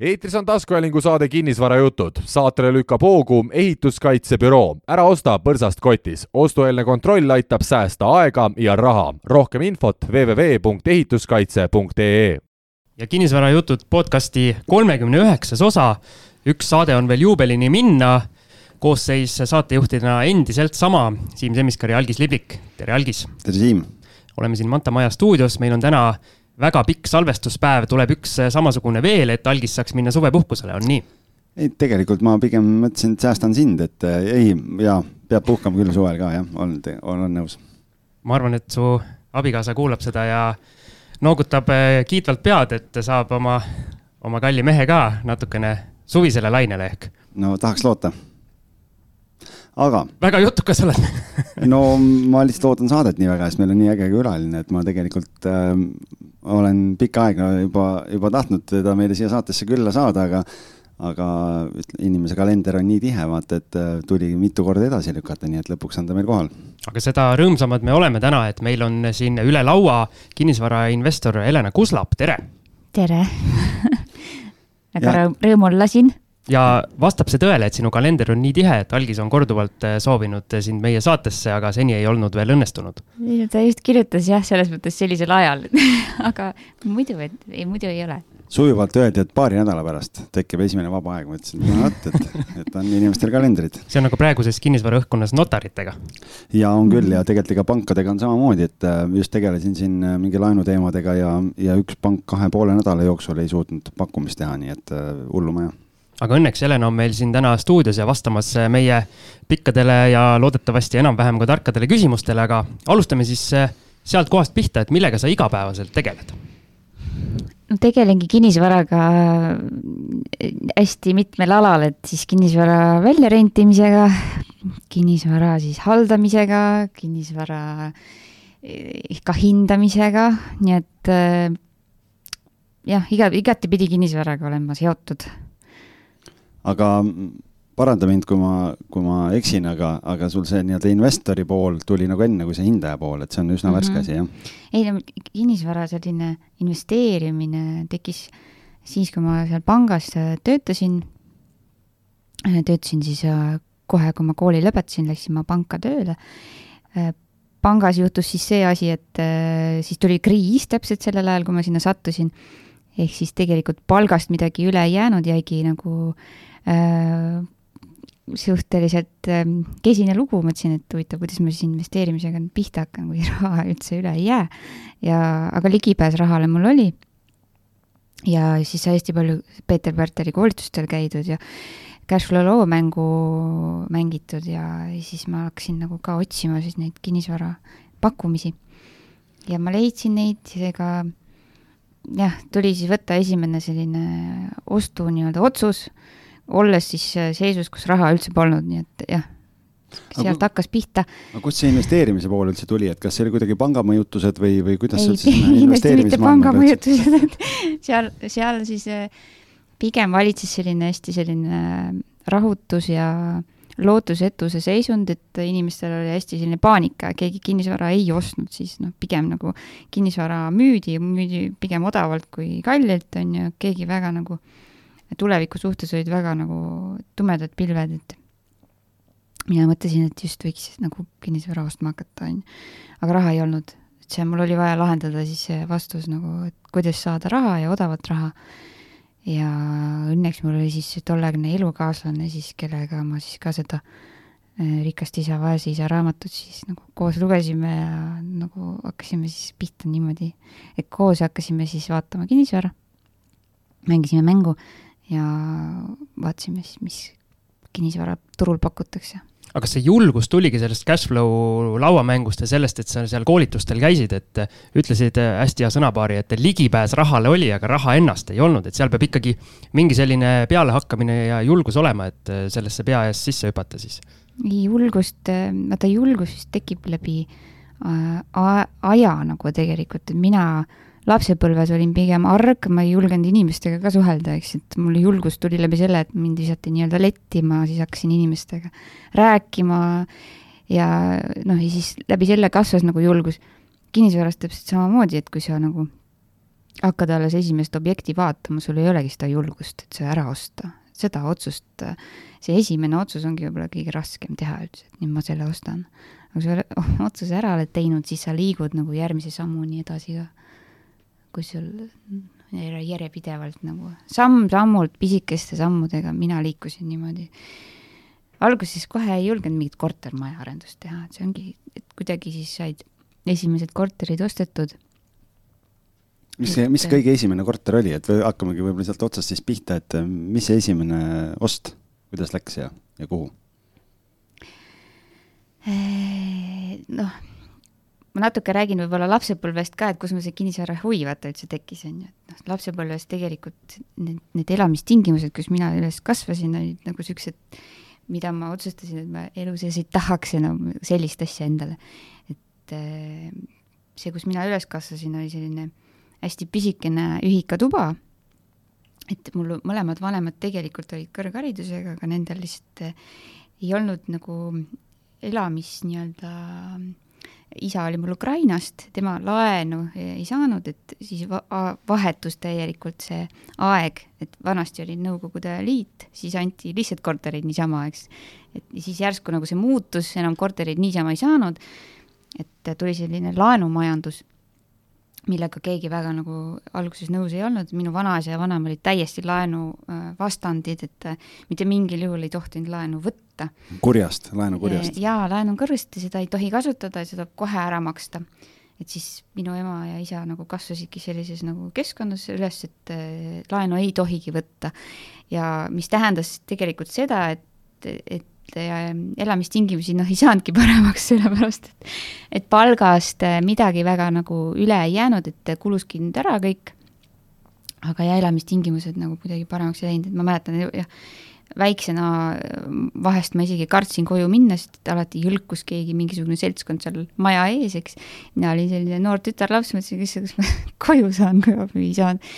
eetris on taskuhäälingu saade Kinnisvarajutud. saatele lükkab hoogu ehituskaitsebüroo. ära osta põrsast kotis. ostueelne kontroll aitab säästa aega ja raha. rohkem infot www.ehituskaitse.ee. ja Kinnisvarajutud podcasti kolmekümne üheksas osa. üks saade on veel juubelini minna. koosseis saatejuhtidena endiselt sama, Siim Semiskar ja Algis Liblik. tere, Algis! tere, Siim! oleme siin Manta Maja stuudios, meil on täna väga pikk salvestuspäev, tuleb üks äh, samasugune veel, et algis saaks minna suvepuhkusele, on nii? ei, tegelikult ma pigem mõtlesin, et säästan sind, et äh, ei, jaa, peab puhkama küll suvel ka, jah, olen, olen nõus. ma arvan, et su abikaasa kuulab seda ja noogutab äh, kiitvalt pead, et saab oma, oma kalli mehe ka natukene suvisele lainele ehk. no tahaks loota aga. väga jutukas oled no ma lihtsalt ootan saadet nii väga, sest meil on nii äge külaline, et ma tegelikult äh, olen pikka aega juba, juba tahtnud teda meile siia saatesse külla saada, aga aga inimese kalender on nii tihe, vaata, et äh, tuli mitu korda edasi lükata, nii et lõpuks on ta meil kohal. aga seda rõõmsamad me oleme täna, et meil on siin üle laua kinnisvarainvestor Helena Kuslap, tere! tere väga rõõm, rõõm olla siin ja vastab see tõele, et sinu kalender on nii tihe, et algis on korduvalt äh, soovinud äh, sind meie saatesse, aga seni ei olnud veel õnnestunud? ta just kirjutas jah, selles mõttes sellisel ajal aga muidu, et ei, muidu ei ole. sujuvalt öeldi, et paari nädala pärast tekib esimene vaba aeg, ma ütlesin, no vot, et, et on inimestel kalendrid. see on nagu praeguses kinnisvaraõhkkonnas notaritega. ja on küll ja tegelikult ega pankadega on samamoodi, et äh, just tegelesin siin mingi laenuteemadega ja, ja üks pank kahe poole nädala jooksul ei suutnud pakkumist teha, nii et hullumaja aga õnneks Helena on meil siin täna stuudios ja vastamas meie pikkadele ja loodetavasti enam-vähem ka tarkadele küsimustele, aga alustame siis eh, sealt kohast pihta, et millega sa igapäevaselt tegeled? no tegelengi kinnisvaraga eh, hästi mitmel alal, et siis kinnisvara väljarentimisega, kinnisvara siis haldamisega, kinnisvara eh, ka hindamisega, nii et jah, iga, igatepidi kinnisvaraga olen ma seotud aga paranda mind, kui ma, kui ma eksin, aga, aga sul see nii-öelda investori pool tuli nagu enne kui see hindaja pool, et see on üsna mm -hmm. värske asi, jah? ei no kinnisvara selline investeerimine tekkis siis, kui ma seal pangas töötasin. töötasin siis äh, kohe, kui ma kooli lõpetasin, läksin ma panka tööle. Äh, pangas juhtus siis see asi, et äh, siis tuli kriis täpselt sellel ajal, kui ma sinna sattusin. ehk siis tegelikult palgast midagi üle ei jäänud, jäigi nagu äh, Äh, suhteliselt ähm, kesine lugu, mõtlesin, et huvitav, kuidas ma siis investeerimisega nüüd pihta hakkan, kui raha üldse üle ei jää. ja, aga ligipääs rahale mul oli. ja siis sai hästi palju Peeter Pärteri koolitustel käidud ja cashflow loo mängu mängitud ja siis ma hakkasin nagu ka otsima siis neid kinnisvara pakkumisi. ja ma leidsin neid, seega jah, tuli siis võtta esimene selline ostu nii-öelda otsus olles siis äh, seisus, kus raha üldse polnud, nii et jah, sealt aga, hakkas pihta. aga kust see investeerimise pool üldse tuli, et kas see oli kuidagi panga mõjutused või, või kuidas ei, sa üldse sinna investeerimismaailma panga mõjutused, et seal, seal siis äh, pigem valitses selline hästi selline äh, rahutus ja lootusetuse seisund, et inimestel oli hästi selline paanika, keegi kinnisvara ei ostnud, siis noh, pigem nagu kinnisvara müüdi, müüdi pigem odavalt kui kallilt, on ju, keegi väga nagu äh, tuleviku suhtes olid väga nagu tumedad pilved, et mina mõtlesin, et just võiks nagu kinnisvara ostma hakata, on ju. aga raha ei olnud, et see, mul oli vaja lahendada siis see vastus nagu, et kuidas saada raha ja odavat raha. ja õnneks mul oli siis tolleaegne elukaaslane siis, kellega ma siis ka seda äh, Rikast isa, vaese isa raamatut siis nagu koos lugesime ja nagu hakkasime siis pihta niimoodi, et koos hakkasime siis vaatama kinnisvara, mängisime mängu ja vaatasime siis, mis kinnisvara turul pakutakse. Aga kas see julgus tuligi sellest cashflow lauamängust ja sellest, et sa seal koolitustel käisid, et ütlesid hästi hea sõnapaari, et ligipääs rahale oli, aga raha ennast ei olnud, et seal peab ikkagi mingi selline pealehakkamine ja julgus olema, et sellesse pea ees sisse hüpata siis? julgust, vaata julgus vist tekib läbi äh, aja nagu tegelikult, et mina äh, lapsepõlves olin pigem arg, ma ei julgenud inimestega ka suhelda, eks, et mul julgus tuli läbi selle, et mind visati nii-öelda lettima, siis hakkasin inimestega rääkima ja noh, ja siis läbi selle kasvas nagu julgus. kinnisvaras täpselt samamoodi, et kui sa nagu hakkad alles esimest objekti vaatama, sul ei olegi seda julgust, et see ära osta. seda otsust, see esimene otsus ongi võib-olla kõige raskem teha üldse, et nüüd ma selle ostan. aga kui sa otsuse ära oled teinud, siis sa liigud nagu järgmise sammuni edasi ka. Kui sul järjepidevalt nagu samm-sammult, pisikeste sammudega, mina liikusin niimoodi. alguses kohe ei julgenud mingit kortermaja arendust teha, et see ongi, et kuidagi siis said esimesed korterid ostetud mis mis kõige esimene korter oli, et või hakkamegi võib-olla sealt otsast siis pihta, et äh, mis see esimene ost, kuidas läks ja, ja kuhu? Noh, ma natuke räägin võib-olla lapsepõlvest ka, et kus mul see kinnisvara huvi vaata üldse tekkis, on ju, et noh, lapsepõlves tegelikult need, need elamistingimused, kus mina üles kasvasin, olid nagu siuksed, mida ma otsustasin, et ma elu sees ei tahaks enam sellist asja endale. et äh, see, kus mina üles kasvasin, oli selline hästi pisikene ühikatuba, et mul mõlemad vanemad tegelikult olid kõrgharidusega, aga nendel lihtsalt eh, ei olnud nagu elamis nii-öelda, isa oli mul Ukrainast, tema laenu ei saanud, et siis va vahetus täielikult see aeg, et vanasti oli Nõukogude Liit, siis anti lihtsalt korterid niisama, eks. et siis järsku nagu see muutus, enam korterid niisama ei saanud, et tuli selline laenumajandus millega keegi väga nagu alguses nõus ei olnud, minu vanaisa ja vanaema olid täiesti laenu äh, vastandid, et äh, mitte mingil juhul ei tohtinud laenu võtta. kurjast, laenu kurjast? jaa, laenu kurjast ja seda ei tohi kasutada ja seda kohe ära maksta. et siis minu ema ja isa nagu kasvasidki sellises nagu keskkonnas üles, et äh, laenu ei tohigi võtta. ja mis tähendas tegelikult seda, et, et elamistingimusi noh, ei saanudki paremaks, sellepärast et, et palgast äh, midagi väga nagu üle ei jäänud, et kuluski nüüd ära kõik. aga ja elamistingimused nagu kuidagi paremaks ei läinud, et ma mäletan jah, väiksena äh, vahest ma isegi kartsin koju minna, sest alati jõlkus keegi, mingisugune seltskond seal maja ees, eks. mina olin selline noor tütarlaps, mõtlesin, kas, kas ma koju saan või ei saanud.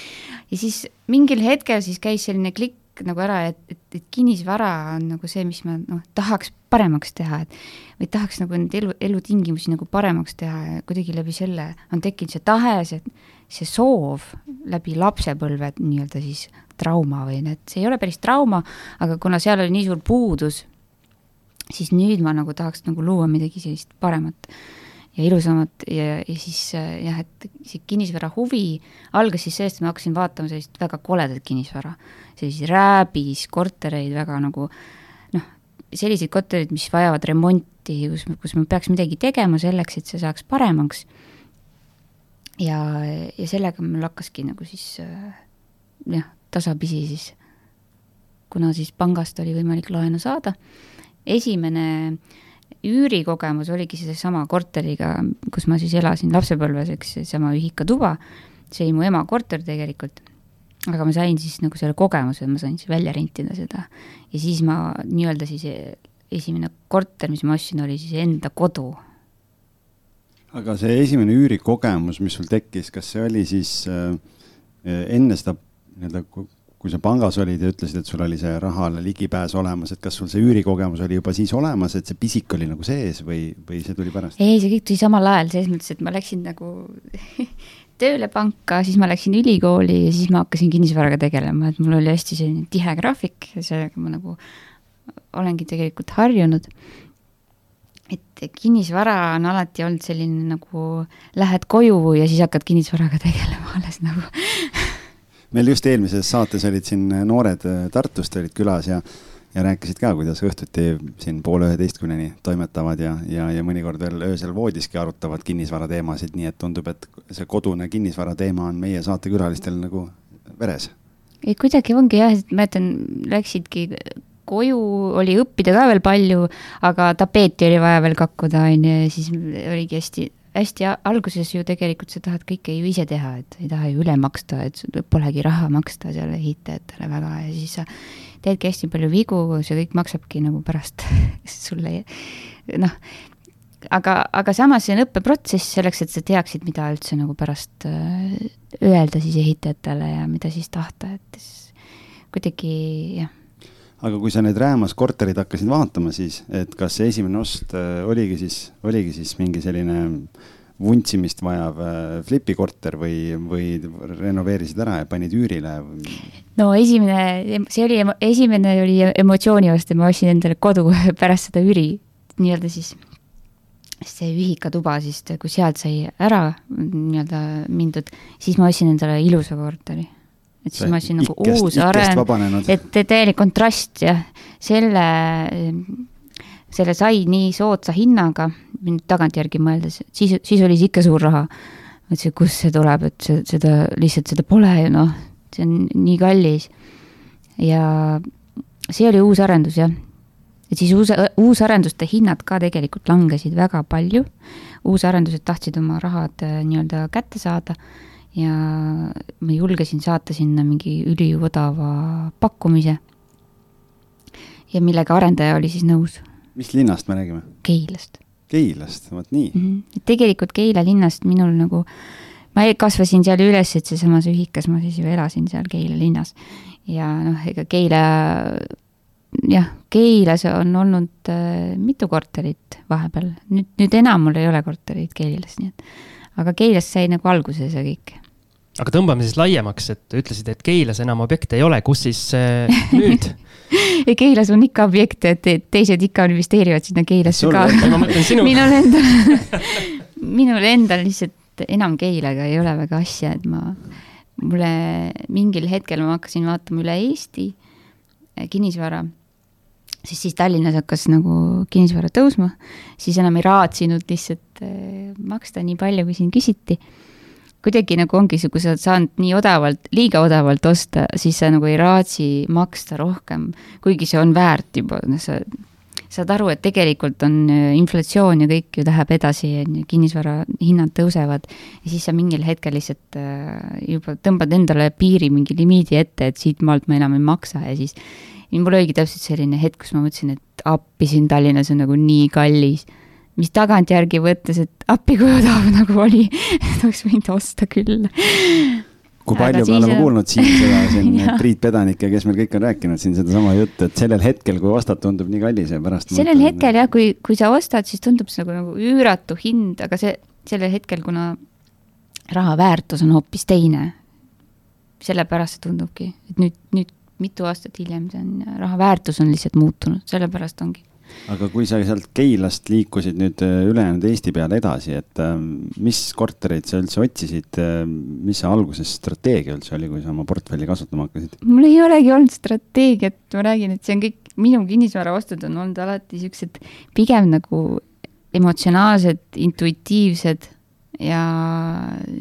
ja siis mingil hetkel siis käis selline klikk nagu ära, et, et, et kinnisvara on nagu see, mis ma noh, tahaks paremaks teha, et või tahaks nagu neid elu, elutingimusi nagu paremaks teha ja kuidagi läbi selle on tekkinud see tahe, see, see soov läbi lapsepõlve nii-öelda siis trauma või need, see ei ole päris trauma, aga kuna seal oli nii suur puudus, siis nüüd ma nagu tahaks nagu luua midagi sellist paremat ja ilusamat ja, ja siis jah, et see kinnisvara huvi algas siis sellest, et ma hakkasin vaatama sellist väga koledat kinnisvara selliseid rääbis kortereid väga nagu noh, selliseid kortereid, mis vajavad remonti, kus, kus ma peaks midagi tegema selleks, et see saaks paremaks. ja, ja sellega mul hakkaski nagu siis jah, tasapisi siis, kuna siis pangast oli võimalik laenu saada, esimene üürikogemus oligi seesama korteriga, kus ma siis elasin lapsepõlves, eks, seesama ühikatuba, see oli mu ema korter tegelikult. Aga ma sain siis nagu selle kogemuse, ma sain siis välja rentida seda. Ja siis ma nii-öelda siis esimene korter, mis ma ostsin, oli siis enda kodu. aga see esimene üürikogemus, mis sul tekkis, kas see oli siis äh, enne seda nii-öelda, kui sa pangas olid ja ütlesid, et sul oli see rahale ligipääs olemas, et kas sul see üürikogemus oli juba siis olemas, et see pisik oli nagu sees või, või see tuli pärast? ei, see kõik tuli samal ajal, selles mõttes, et ma läksin nagu tööle panka, siis ma läksin ülikooli ja siis ma hakkasin kinnisvaraga tegelema, et mul oli hästi selline tihe graafik ja sellega ma nagu olengi tegelikult harjunud. et kinnisvara on alati olnud selline nagu lähed koju ja siis hakkad kinnisvaraga tegelema alles nagu meil just eelmises saates olid siin noored Tartust olid külas ja ja rääkisid ka, kuidas õhtuti siin poole üheteistkümneni toimetavad ja, ja, ja mõnikord veel öösel voodiski arutavad kinnisvara teemasid, nii et tundub, et see kodune kinnisvara teema on meie saatekülalistel nagu veres. kuidagi ongi jah, et mäletan, läksidki koju, oli õppida ka veel palju, aga tapeeti oli vaja veel kakkuda, on ju, ja siis oligi hästi hästi alguses ju tegelikult sa tahad kõike ju ise teha, et ei taha ju üle maksta, et polegi raha maksta seal ehitajatele väga ja siis sa teedki hästi palju vigu, see kõik maksabki nagu pärast sulle noh, aga, aga samas see on õppeprotsess selleks, et sa teaksid, mida üldse nagu pärast äh, öelda siis ehitajatele ja mida siis tahta, et siis kuidagi jah. Aga kui sa neid Räämas korterid hakkasid vaatama, siis et kas see esimene ost äh, oligi siis, oligi siis mingi selline vuntsimist vajav äh, flipikorter või, või renoveerisid ära ja panid üürile? no esimene, see oli, esimene oli emotsiooni vastu, ma ostsin endale kodu pärast seda üüri nii-öelda siis see ühikatuba siis, kui sealt sai ära nii-öelda mindud, siis ma ostsin endale ilusa korteri. Et siis ma ostsin nagu uus areng, et täielik kontrast jah, selle selle sai nii soodsa hinnaga, nüüd tagantjärgi mõeldes, siis, siis oli see ikka suur raha. mõtlesin, kust see tuleb, et see, seda, lihtsalt seda pole ju noh, see on nii kallis. ja see oli uus arendus jah. et siis uus, uusarenduste hinnad ka tegelikult langesid väga palju. uusarendused tahtsid oma rahad äh, nii-öelda kätte saada ja ma julgesin saata sinna mingi üliodava pakkumise. ja millega arendaja oli siis nõus mis linnast me räägime? Keilast. Keilast, vot nii mm. -hmm. tegelikult Keila linnast minul nagu, ma kasvasin seal üles, et sealsamas ühikas ma siis ju elasin seal Keila linnas. ja noh, ega Keila, jah, Keilas on olnud äh, mitu korterit vahepeal, nüüd, nüüd enam mul ei ole korterit Keilas, nii et aga Keilast sai nagu alguse see kõik aga tõmbame siis laiemaks, et ütlesid, et Keilas enam objekte ei ole, kus siis äh, nüüd? Keilas on ikka objekte, et teised ikka investeerivad sinna Keilasse ka. minul endal minul endal lihtsalt enam Keilaga ei ole väga asja, et ma, mulle mingil hetkel ma hakkasin vaatama üle Eesti eh, kinnisvara. Siis, siis Tallinnas hakkas nagu kinnisvara tõusma, siis enam ei raatsinud lihtsalt eh, maksta nii palju, kui siin küsiti kuidagi nagu ongi kui sa oled saanud nii odavalt, liiga odavalt osta, siis sa nagu ei raatsi maksta rohkem, kuigi see on väärt juba, noh, sa saad aru, et tegelikult on äh, inflatsioon ja kõik ju läheb edasi, on ju, kinnisvara hinnad tõusevad ja siis sa mingil hetkel lihtsalt äh, juba tõmbad endale piiri, mingi limiidi ette, et siitmaalt ma enam ei maksa ja siis mul oligi täpselt selline hetk, kus ma mõtlesin, et appi siin Tallinnas on nagu nii kallis mis tagantjärgi võttes, et appi kui odav nagu oli et oleks võinud osta küll. kui palju me oleme kuulnud siin seda siin Priit Pedanikke, kes meil kõik on rääkinud siin sedasama juttu, et sellel hetkel, kui ostad, tundub nii kallis ja pärast. sellel mõtled, hetkel jah, kui, kui sa ostad, siis tundub see nagu, nagu üüratu hind, aga see, sellel hetkel, kuna raha väärtus on hoopis teine, sellepärast see tundubki, et nüüd, nüüd mitu aastat hiljem see on, raha väärtus on lihtsalt muutunud, sellepärast ongi aga kui sa sealt Keilast liikusid nüüd äh, ülejäänud Eesti peale edasi, et äh, mis kortereid sa üldse otsisid, äh, mis see alguses strateegia üldse oli, kui sa oma portfelli kasutama hakkasid? mul ei olegi olnud strateegiat, ma räägin, et see on kõik, minu kinnisvaraostud on olnud alati siuksed pigem nagu emotsionaalsed, intuitiivsed ja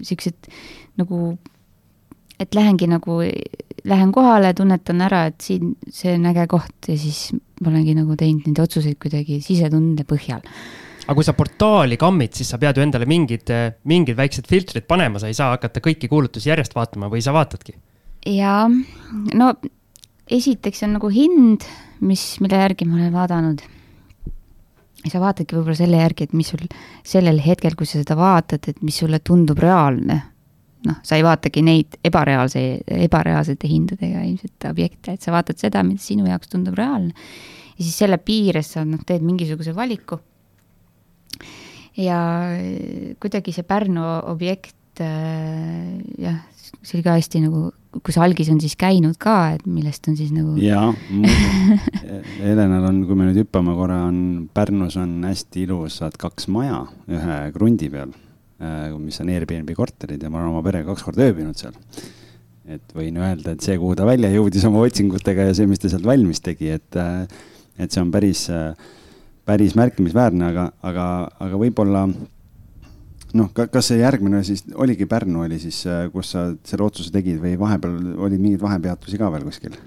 siuksed nagu, et lähengi nagu lähen kohale, tunnetan ära, et siin see on äge koht ja siis ma olengi nagu teinud neid otsuseid kuidagi sisetunde põhjal. aga kui sa portaali kammid, siis sa pead ju endale mingid, mingid väiksed filtrid panema, sa ei saa hakata kõiki kuulutusi järjest vaatama või sa vaatadki? jaa, no esiteks on nagu hind, mis, mille järgi ma olen vaadanud. sa vaatadki võib-olla selle järgi, et mis sul sellel hetkel, kui sa seda vaatad, et mis sulle tundub reaalne noh, sa ei vaatagi neid ebareaalse, ebareaalsete hindadega ilmselt objekte, et sa vaatad seda, mis sinu jaoks tundub reaalne. ja siis selle piires sa noh, teed mingisuguse valiku. ja kuidagi see Pärnu objekt äh, jah, see oli ka hästi nagu, kus algis on siis käinud ka, et millest on siis nagu. jaa, Helenal on, kui me nüüd hüppame korra, on Pärnus on hästi ilusad kaks maja ühe krundi peal mis on Airbnb korterid ja ma olen oma perega kaks korda ööbinud seal. et võin öelda, et see, kuhu ta välja jõudis oma otsingutega ja see, mis ta sealt valmis tegi, et, äh, et see on päris, äh, päris märkimisväärne, aga, aga, aga võib-olla noh, kas see järgmine siis oligi Pärnu oli siis, kus sa selle otsuse tegid või vahepeal olid mingeid vahepeatusi ka veel kuskil?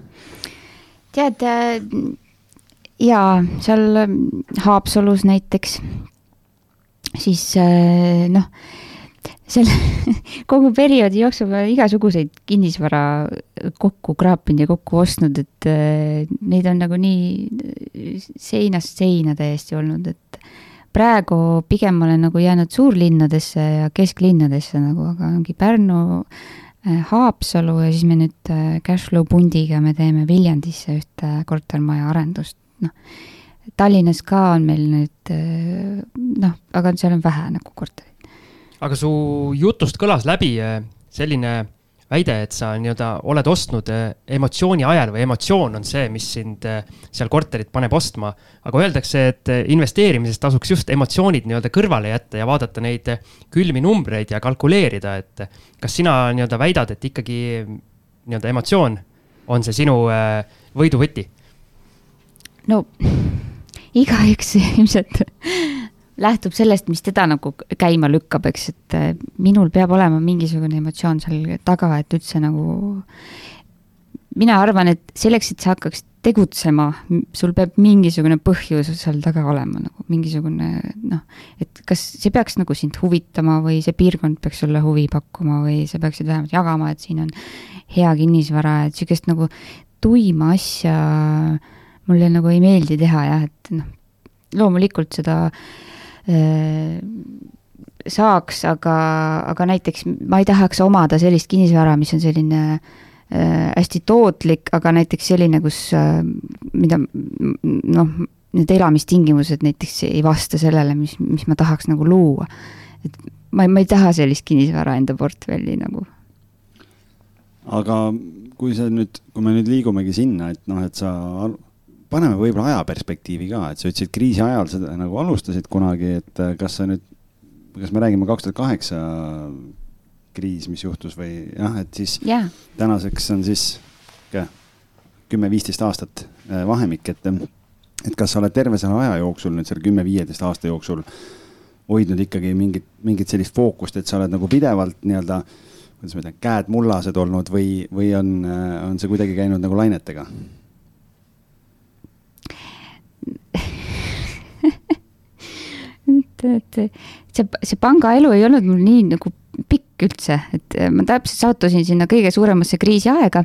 tead, jaa, seal Haapsalus näiteks siis äh, noh, selle kogu perioodi jooksul ma igasuguseid kinnisvara kokku kraapinud ja kokku ostnud, et äh, neid on nagu nii seinast seina täiesti olnud, et praegu pigem ma olen nagu jäänud suurlinnadesse ja kesklinnadesse nagu, aga ongi Pärnu, äh, Haapsalu ja siis me nüüd Cashflow pundiga me teeme Viljandisse ühte kortermaja arendust, noh Tallinnas ka on meil nüüd noh, aga seal on vähe nagu kortereid. aga su jutust kõlas läbi äh, selline väide, et sa nii-öelda oled ostnud äh, emotsiooni ajal või emotsioon on see, mis sind seal korterit paneb ostma. aga öeldakse, et investeerimises tasuks just emotsioonid nii-öelda kõrvale jätta ja vaadata neid külmi numbreid ja kalkuleerida, et kas sina nii-öelda väidad, et ikkagi nii-öelda emotsioon on see sinu võiduvõti? no igaüks ilmselt lähtub sellest, mis teda nagu käima lükkab, eks, et äh, minul peab olema mingisugune emotsioon seal taga, et üldse nagu. mina arvan, et selleks, et sa hakkaks tegutsema, sul peab mingisugune põhjus seal taga olema nagu mingisugune noh, et kas see peaks nagu sind huvitama või see piirkond peaks sulle huvi pakkuma või sa peaksid vähemalt jagama, et siin on hea kinnisvara, et sihukest nagu tuima asja mulle nagu ei meeldi teha jah, et noh, loomulikult seda äh, saaks, aga, aga näiteks ma ei tahaks omada sellist kinnisvara, mis on selline äh, hästi tootlik, aga näiteks selline, kus äh, mida noh, need elamistingimused näiteks ei vasta sellele, mis, mis ma tahaks nagu luua. et ma, ma ei taha sellist kinnisvara enda portfelli nagu. aga kui sa nüüd, kui me nüüd liigumegi sinna, et noh, et sa paneme võib-olla ajaperspektiivi ka, et sa ütlesid kriisi ajal seda nagu alustasid kunagi, et äh, kas sa nüüd, kas me räägime kaks tuhat kaheksa kriis, mis juhtus või jah, et siis yeah. tänaseks on siis kümme-viisteist aastat äh, vahemik, et, et kas sa oled terve selle aja jooksul nüüd selle kümme-viieteist aasta jooksul hoidnud ikkagi mingit, mingit sellist fookust, et sa oled nagu pidevalt nii-öelda, kuidas ma ütlen, käed mullased olnud või, või on, äh, on see kuidagi käinud nagu lainetega? Et, et see, see pangaelu ei olnud mul nii nagu pikk üldse, et ma täpselt sattusin sinna kõige suuremasse kriisiaega,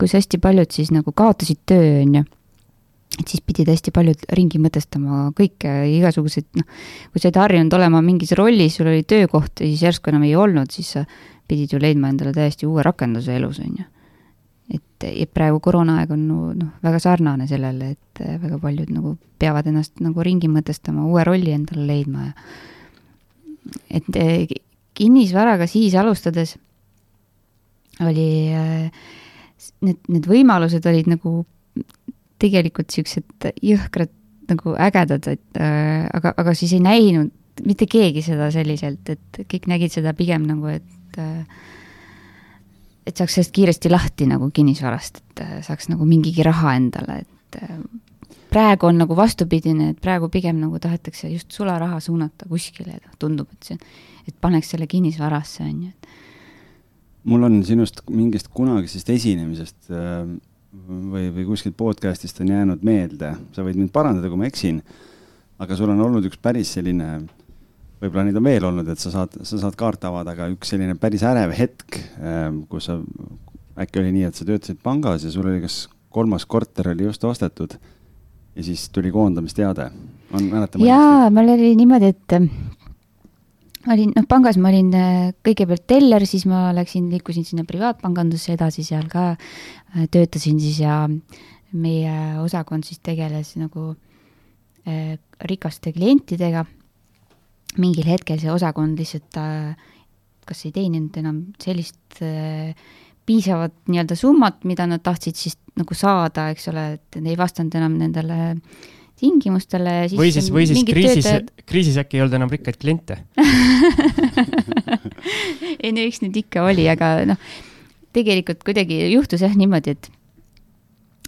kus hästi paljud siis nagu kaotasid töö, on ju. et siis pidid hästi paljud ringi mõtestama kõike, igasuguseid, noh, kui sa olid harjunud olema mingis rollis, sul oli töökoht ja siis järsku enam ei olnud, siis sa pidid ju leidma endale täiesti uue rakenduse elus, on ju et, et praegu koroonaaeg on noh, väga sarnane sellele, et äh, väga paljud nagu peavad ennast nagu ringi mõtestama, uue rolli endale leidma ja et äh, kinnisvaraga siis alustades oli äh, need, need võimalused olid nagu tegelikult siuksed jõhkrad nagu ägedad, et aga, aga siis ei näinud mitte keegi seda selliselt, et kõik nägid seda pigem nagu, et äh, et saaks sellest kiiresti lahti nagu kinnisvarast, et äh, saaks nagu mingigi raha endale, et äh, praegu on nagu vastupidine, et praegu pigem nagu tahetakse just sularaha suunata kuskile, tundub, et see, et paneks selle kinnisvarasse, on ju, et. mul on sinust mingist kunagisest esinemisest äh, või, või kuskilt podcast'ist on jäänud meelde, sa võid mind parandada, kui ma eksin, aga sul on olnud üks päris selline võib-olla neid on veel olnud, et sa saad, sa saad kaarte avada, aga üks selline päris ärev hetk, ähm, kus sa, äkki oli nii, et sa töötasid pangas ja sul oli kas kolmas korter oli just ostetud ja siis tuli koondamisteade. on, mäletad? jaa, mul oli niimoodi, et äh, ma olin, noh, pangas ma olin äh, kõigepealt teller, siis ma läksin, liikusin sinna privaatpangandusse edasi, seal ka äh, töötasin siis ja meie osakond siis tegeles nagu rikaste klientidega mingil hetkel see osakond lihtsalt äh, kas ei teeninud enam sellist äh, piisavat nii-öelda summat, mida nad tahtsid siis nagu saada, eks ole, et ei vastanud enam nendele tingimustele. või siis, või siis kriisis töötajad..., kriisis äkki ei olnud enam rikkaid kliente ei no eks neid ikka oli, aga noh, tegelikult kuidagi juhtus jah niimoodi, et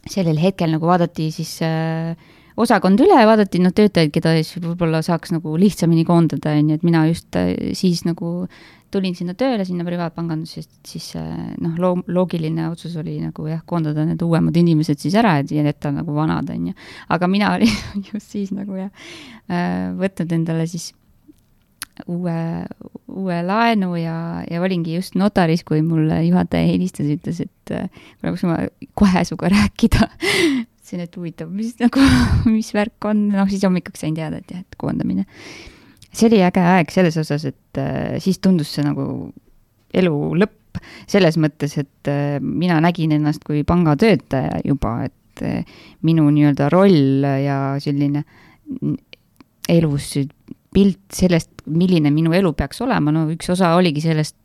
sellel hetkel nagu vaadati siis äh, osakond üle, vaadati noh, töötajaid, keda siis võib-olla saaks nagu lihtsamini koondada, on ju, et mina just äh, siis nagu tulin sinna tööle, sinna privaatpangandusse, siis äh, noh, loo-, loogiline otsus oli nagu jah, koondada need uuemad inimesed siis ära, et jätta nagu vanad, on ju. aga mina olin just siis nagu jah, äh, võtnud endale siis uue, uue laenu ja, ja olingi just notaris, kui mulle juhataja helistas, ütles, et kuule, kas ma kohe sinuga rääkida mõtlesin, et huvitav, mis nagu, mis värk on, noh siis hommikuks sain teada, et jah, et koondamine. see oli äge aeg selles osas, et äh, siis tundus see nagu elu lõpp, selles mõttes, et äh, mina nägin ennast kui pangatöötaja juba, et äh, minu nii-öelda roll ja selline elus pilt sellest, milline minu elu peaks olema, no üks osa oligi sellest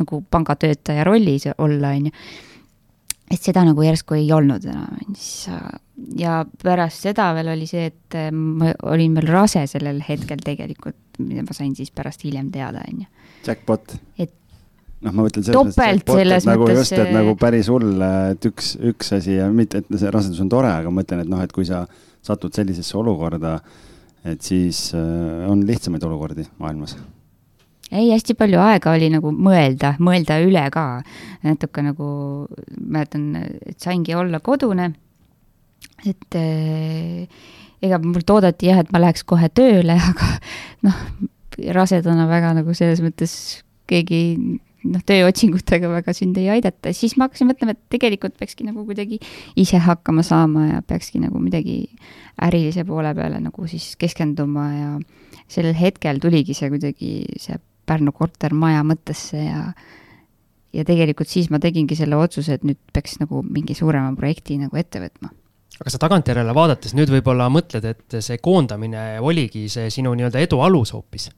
nagu pangatöötaja rollis olla, on ju. Et seda nagu järsku ei olnud enam, siis ja pärast seda veel oli see, et äh, ma olin veel rase sellel hetkel tegelikult, mida ma sain siis pärast hiljem teada, on ju. Jackpot. et noh, ma mõtlen selles mõttes, selles nagu mõttes just, et nagu päris hull, et üks, üks asi ja mitte, et see rasedus on tore, aga ma mõtlen, et noh, et kui sa satud sellisesse olukorda, et siis äh, on lihtsamaid olukordi maailmas ei, hästi palju aega oli nagu mõelda, mõelda üle ka. natuke nagu, mäletan, et saingi olla kodune. et äh, ega mult oodati jah, et ma läheks kohe tööle, aga noh, rasedana väga nagu selles mõttes keegi noh, tööotsingutega väga sind ei aidata, siis ma hakkasin mõtlema, et tegelikult peakski nagu kuidagi ise hakkama saama ja peakski nagu midagi ärilise poole peale nagu siis keskenduma ja sellel hetkel tuligi see kuidagi see Pärnu kortermaja mõttesse ja ja tegelikult siis ma tegingi selle otsuse, et nüüd peaks nagu mingi suurema projekti nagu ette võtma aga sa tagantjärele vaadates nüüd võib-olla mõtled, et see koondamine oligi see sinu nii-öelda edu alus hoopis?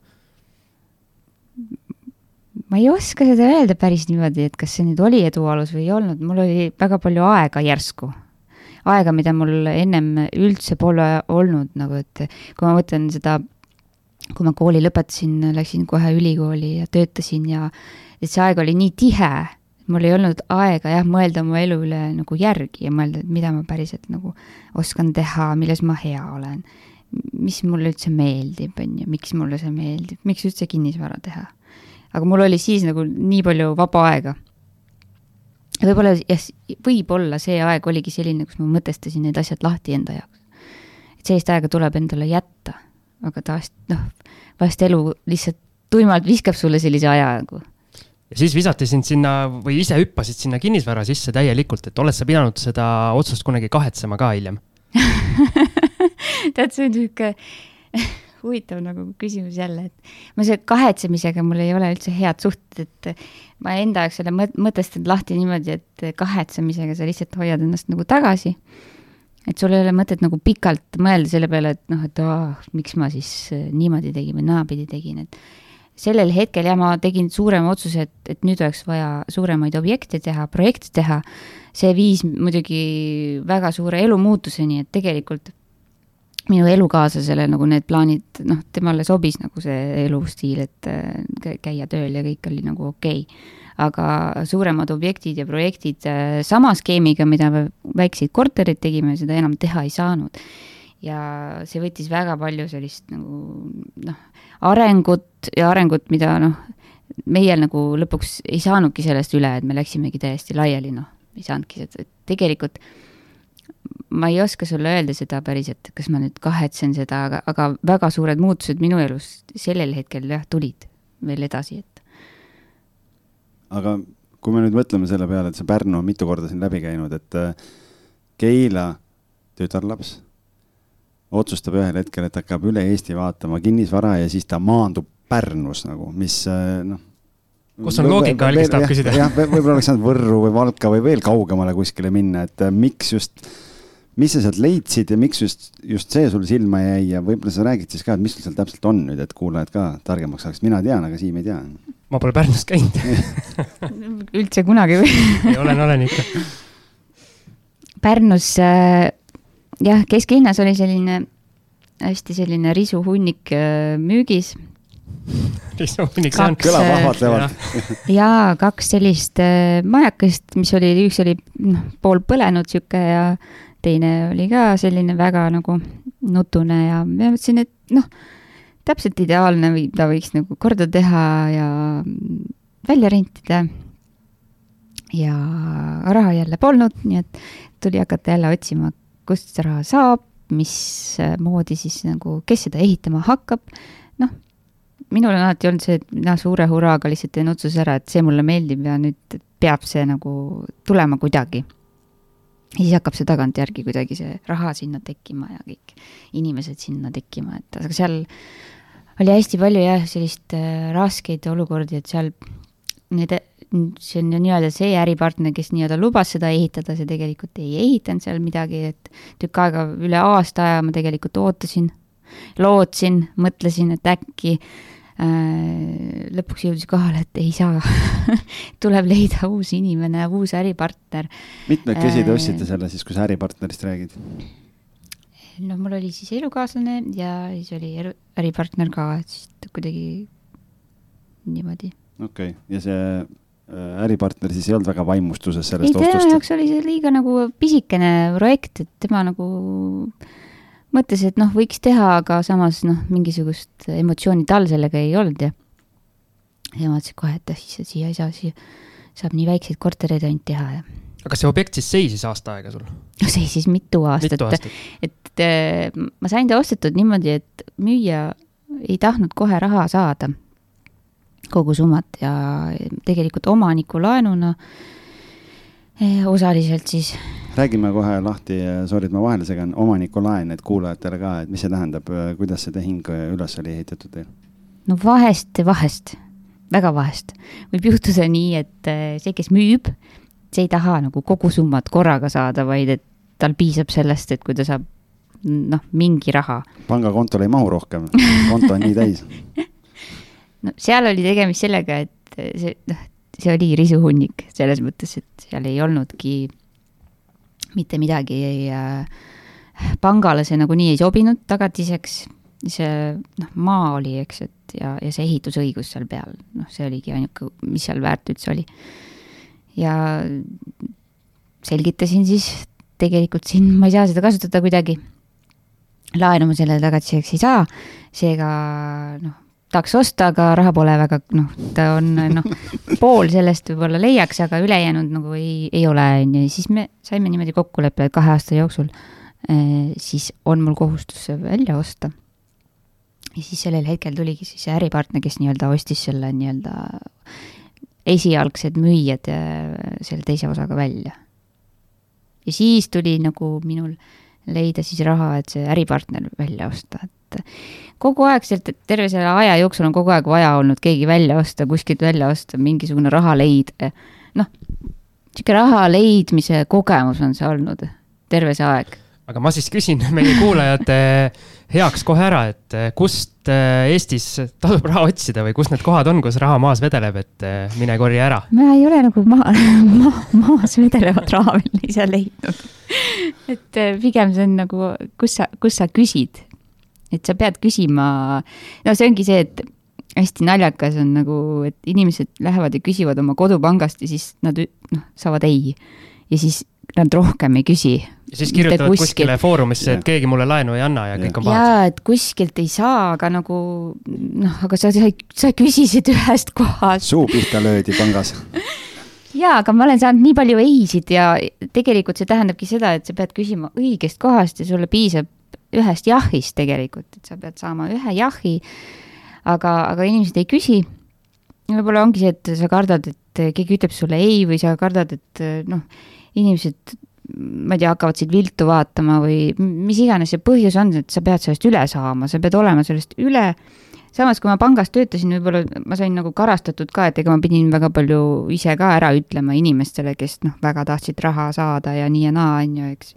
ma ei oska seda öelda päris niimoodi, et kas see nüüd oli edu alus või ei olnud, mul oli väga palju aega järsku. aega, mida mul ennem üldse pole olnud, nagu et kui ma mõtlen seda kui ma kooli lõpetasin, läksin kohe ülikooli ja töötasin ja et see aeg oli nii tihe, mul ei olnud aega jah, mõelda oma elu üle nagu järgi ja mõelda, et mida ma päriselt nagu oskan teha, milles ma hea olen. mis mulle üldse meeldib, on ju, miks mulle see meeldib, miks üldse kinnisvara teha. aga mul oli siis nagu nii palju vaba aega. võib-olla jah, võib-olla see aeg oligi selline, kus ma mõtestasin need asjad lahti enda jaoks. et sellist aega tuleb endale jätta aga taas noh, vahest elu lihtsalt tuimalt viskab sulle sellise aja nagu. ja siis visati sind sinna või ise hüppasid sinna kinnisvara sisse täielikult, et oled sa pidanud seda otsust kunagi kahetsema ka hiljem tead, see on niisugune huvitav nagu küsimus jälle, et ma selle kahetsemisega mul ei ole üldse head suhted, et ma enda jaoks selle mõtestanud lahti niimoodi, et kahetsemisega sa lihtsalt hoiad ennast nagu tagasi et sul ei ole mõtet nagu pikalt mõelda selle peale, et noh, et aa, miks ma siis äh, niimoodi tegin või naapidi tegin, et sellel hetkel jah, ma tegin suurema otsuse, et, et nüüd oleks vaja suuremaid objekte teha, projekte teha. see viis muidugi väga suure elumuutuseni, et tegelikult minu elukaaslasele nagu need plaanid, noh, temale sobis nagu see elustiil, et äh, käia tööl ja kõik oli nagu okei okay aga suuremad objektid ja projektid äh, sama skeemiga, mida me väikseid korterid tegime, seda enam teha ei saanud. ja see võttis väga palju sellist nagu noh, arengut ja arengut, mida noh, meie nagu lõpuks ei saanudki sellest üle, et me läksimegi täiesti laiali, noh, ei saanudki seda, tegelikult ma ei oska sulle öelda seda päriselt, kas ma nüüd kahetsen seda, aga, aga väga suured muutused minu elus sellel hetkel jah, tulid veel edasi, et aga kui me nüüd mõtleme selle peale, et see Pärnu on mitu korda siin läbi käinud, et äh, Keila tütarlaps otsustab ühel hetkel, et hakkab üle Eesti vaatama kinnisvara ja siis ta maandub Pärnus nagu, mis äh, noh. kus on loogika, algis tahab küsida. jah, võib-olla oleks saanud Võrru või Valka või veel kaugemale kuskile minna, et äh, miks just, mis sa sealt leidsid ja miks just, just see sul silma jäi ja võib-olla sa räägid siis ka, et mis sul seal täpselt on nüüd, et kuulajad ka targemaks saaks, mina tean, aga Siim ei tea ma pole Pärnus käinud üldse kunagi või ei, olen, olen ikka. Pärnus äh, jah, kesklinnas oli selline hästi selline risuhunnik äh, müügis. risuhunnik, see on. kõlab ahvatlevalt. jaa, kaks sellist äh, majakest, mis oli, üks oli noh, pool põlenud sihuke ja teine oli ka selline väga nagu nutune ja ma mõtlesin, et noh täpselt ideaalne või ta võiks nagu korda teha ja välja rentida. ja raha jälle polnud, nii et tuli hakata jälle otsima, kust see raha saab, mismoodi siis nagu, kes seda ehitama hakkab. noh, minul on alati olnud see, et mina suure hurraaga lihtsalt teen otsuse ära, et see mulle meeldib ja nüüd peab see nagu tulema kuidagi ja siis hakkab see tagantjärgi kuidagi see raha sinna tekkima ja kõik inimesed sinna tekkima, et aga seal oli hästi palju jah, sellist äh, raskeid olukordi, et seal need, see on nii-öelda see äripartner, kes nii-öelda lubas seda ehitada, see tegelikult ei ehitanud seal midagi, et tükk aega, üle aasta aja ma tegelikult ootasin lootsin, mõtlesin, et äkki äh, lõpuks jõudis kohale, et ei saa tuleb leida uus inimene, uus äripartner. mitmekesi te Äh, ostsite selle siis, kui sa äripartnerist räägid? no mul oli siis elukaaslane ja siis oli elu, äripartner ka, et siis kuidagi niimoodi. okei okay., ja see äh, äripartner siis ei olnud väga vaimustuses ei, sellest tema ostust? jaoks oli see liiga nagu pisikene projekt, et tema nagu mõtles, et noh, võiks teha, aga samas noh, mingisugust emotsiooni tal sellega ei olnud ja ja ma mõtlesin kohe, et ah, siia, ei saa, siia saab nii väikseid kortereid ainult teha ja aga kas see objekt siis seisis aasta aega sul? no seisis mitu aastat, aastat? et äh, ma sain ta ostetud niimoodi, et müüja ei tahtnud kohe raha saada, kogu summat ja tegelikult omaniku laenuna eh, osaliselt siis räägime kohe lahti, sorry, et ma vahele segan, omanikulaen, et kuulajatele ka, et mis see tähendab, kuidas see tehing üles oli ehitatud teil? no vahest, vahest, väga vahest võib juhtuda nii, et eh, see, kes müüb, see ei taha nagu kogu summat korraga saada, vaid et tal piisab sellest, et kui ta saab noh, mingi raha. pangakontole ei mahu rohkem, konto on nii täis. no seal oli tegemist sellega, et see, noh, see oli risuhunnik selles mõttes, et seal ei olnudki mitte midagi ei äh, pangale see nagunii ei sobinud tagatiseks, see noh, maa oli, eks, et ja, ja see ehitusõigus seal peal, noh, see oligi ainuke, mis seal väärt üldse oli. ja selgitasin siis, tegelikult siin ma ei saa seda kasutada kuidagi. laenu ma sellele tagatiseks ei saa, seega noh, tahaks osta, aga raha pole väga, noh, ta on noh, pool sellest võib-olla leiaks, aga ülejäänud nagu ei, ei ole, on ju, siis me saime niimoodi kokkuleppe, et kahe aasta jooksul eh, siis on mul kohustus see välja osta. ja siis sellel hetkel tuligi siis äripartner, kes nii-öelda ostis selle nii-öelda esialgsed müüjad eh, selle teise osaga välja. ja siis tuli nagu minul leida siis raha, et see äripartner välja osta, et kogu aeg sealt, terve selle aja jooksul on kogu aeg vaja olnud keegi välja osta, kuskilt välja osta, mingisugune raha leida. noh, niisugune raha leidmise kogemus on see olnud terve see aeg. aga ma siis küsin meie kuulajate heaks kohe ära, et kust äh, Eestis tasub raha otsida või kus need kohad on, kus raha maas vedeleb, et äh, mine korja ära? ma ei ole nagu maa ma,, maas vedelevat raha veel ise leidnud. et pigem see on nagu, kus sa, kus sa küsid. Et sa pead küsima, no see ongi see, et hästi naljakas on nagu, et inimesed lähevad ja küsivad oma kodupangast ja siis nad noh, saavad ei. ja siis nad rohkem ei küsi. ja siis kirjutavad kuskil. kuskile foorumisse, et keegi mulle laenu ei anna ja, ja. kõik on pahad. jaa, et kuskilt ei saa, aga nagu noh, aga sa, sa, sa küsisid ühest kohast. suu pihta löödi pangas jaa, aga ma olen saanud nii palju ei-sid ja tegelikult see tähendabki seda, et sa pead küsima õigest kohast ja sulle piisab ühest jahist tegelikult, et sa pead saama ühe jahi. aga, aga inimesed ei küsi. võib-olla ongi see, et sa kardad, et keegi ütleb sulle ei või sa kardad, et noh, inimesed ma ei tea, hakkavad sind viltu vaatama või mis iganes see põhjus on, et sa pead sellest üle saama, sa pead olema sellest üle samas, kui ma pangas töötasin, võib-olla ma sain nagu karastatud ka, et ega ma pidin väga palju ise ka ära ütlema inimestele, kes noh, väga tahtsid raha saada ja nii ja naa, on ju, eks.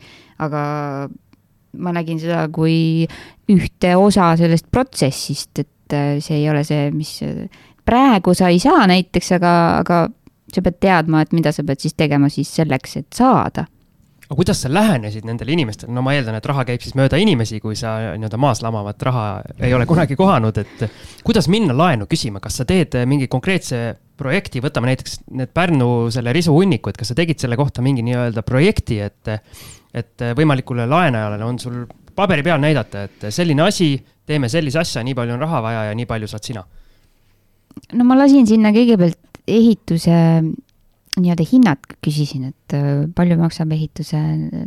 aga ma nägin seda kui ühte osa sellest protsessist, et äh, see ei ole see, mis praegu sa ei saa näiteks, aga, aga sa pead teadma, et mida sa pead siis tegema siis selleks, et saada. Aga kuidas sa lähenesid nendele inimestele, no ma eeldan, et raha käib siis mööda inimesi, kui sa nii-öelda maas lamavat raha ei ole kunagi kohanud, et kuidas minna laenu küsima, kas sa teed mingi konkreetse projekti, võtame näiteks need Pärnu selle risuhunniku, et kas sa tegid selle kohta mingi nii-öelda projekti, et, et võimalikule laenajale on sul paberi peal näidata, et selline asi, teeme sellise asja, nii palju on raha vaja ja nii palju saad sina? no ma lasin sinna kõigepealt ehituse nii-öelda hinnad küsisin, et äh, palju maksab ehituse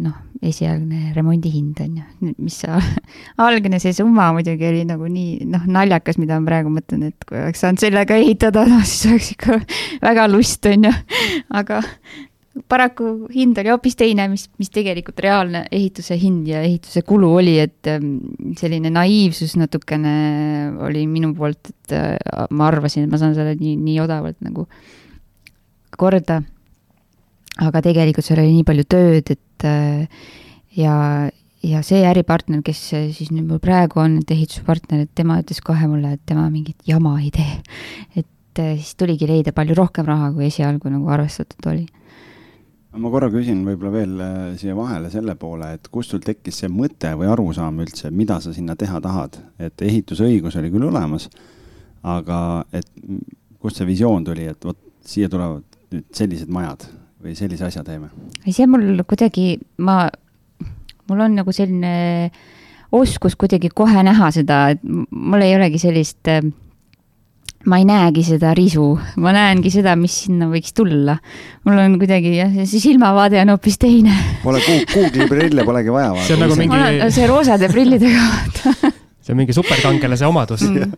noh, esialgne remondihind on ju, mis sa, algne see summa muidugi oli nagu nii noh, naljakas, mida ma praegu mõtlen, et kui oleks saanud sellega ehitada, noh siis oleks ikka väga lust on ju, aga paraku hind oli hoopis teine, mis, mis tegelikult reaalne ehituse hind ja ehituse kulu oli, et ähm, selline naiivsus natukene oli minu poolt, et äh, ma arvasin, et ma saan selle nii, nii odavalt nagu korda. aga tegelikult seal oli nii palju tööd, et ja, ja see äripartner, kes siis nüüd mul praegu on, et ehituspartner, et tema ütles kohe mulle, et tema mingit jama ei tee. et äh, siis tuligi leida palju rohkem raha, kui esialgu nagu arvestatud oli ma korra küsin võib-olla veel äh, siia vahele selle poole, et kust sul tekkis see mõte või arusaam üldse, mida sa sinna teha tahad, et ehitusõigus oli küll olemas, aga et kust see visioon tuli, et vot siia tulevad nüüd sellised majad või sellise asja teeme? ei, see mul kuidagi, ma, mul on nagu selline oskus kuidagi kohe näha seda, et mul ei olegi sellist äh, ma ei näegi seda risu, ma näengi seda, mis sinna võiks tulla. mul on kuidagi jah, see silmavaade on hoopis teine. Pole Google'i prille polegi vaja. see on nagu mingi. see roosade prillidega vaata see on mingi superkangelase omadus mm..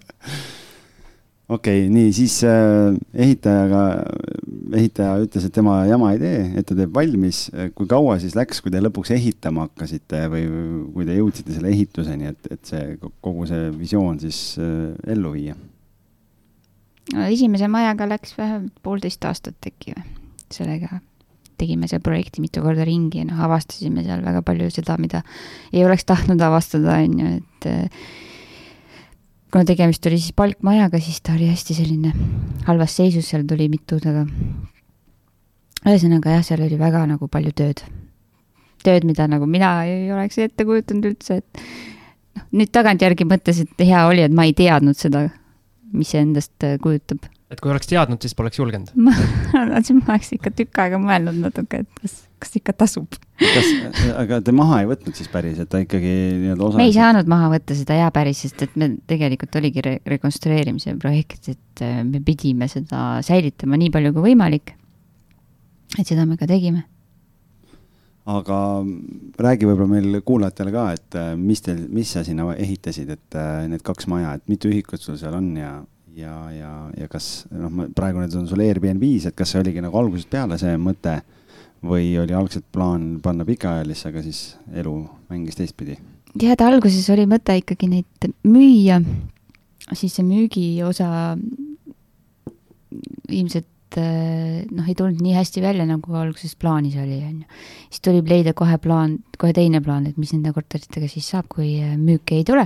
okei okay,, nii siis äh, ehitajaga, ehitaja ütles, et tema jama ei tee, et ta teeb valmis. kui kaua siis läks, kui te lõpuks ehitama hakkasite või kui te jõudsite selle ehituseni, et, et see kogu see visioon siis äh, ellu viia? No esimese majaga läks vähemalt poolteist aastat äkki või, sellega tegime selle projekti mitu korda ringi ja noh, avastasime seal väga palju seda, mida ei oleks tahtnud avastada, on ju, et äh, kuna tegemist oli siis palkmajaga, siis ta oli hästi selline halvas seisus, seal tuli mitu taga. ühesõnaga jah, seal oli väga nagu palju tööd. tööd, mida nagu mina ei oleks ette kujutanud üldse, et noh, nüüd tagantjärgi mõttes, et hea oli, et ma ei teadnud seda mis see endast äh, kujutab. et kui oleks teadnud, siis poleks julgenud ma arvan, ma oleks ikka tükk aega mõelnud natuke, et kas, kas ikka tasub. kas, aga te maha ei võtnud siis päris, et ta ikkagi nii-öelda osa? me ei saanud maha võtta seda jaa päris, sest et me tegelikult oligi re rekonstrueerimise projekt, et äh, me pidime seda säilitama nii palju kui võimalik. et seda me ka tegime aga räägi võib-olla meil kuulajatele ka, et äh, mis teil, mis sa sinna ehitasid, et äh, need kaks maja, et mitu ühikut sul seal on ja, ja, ja, ja kas noh, praegu need on sul Airbnb-s, et kas see oligi nagu algusest peale see mõte või oli algselt plaan panna pikaajalisse, aga siis elu mängis teistpidi? tead, alguses oli mõte ikkagi neid müüa, siis see müügiosa ilmselt Eh, noh, ei tulnud nii hästi välja, nagu alguses plaanis oli, on ju. siis tuli leida kohe plaan, kohe teine plaan, et mis nende korteritega siis saab, kui eh, müüki ei tule.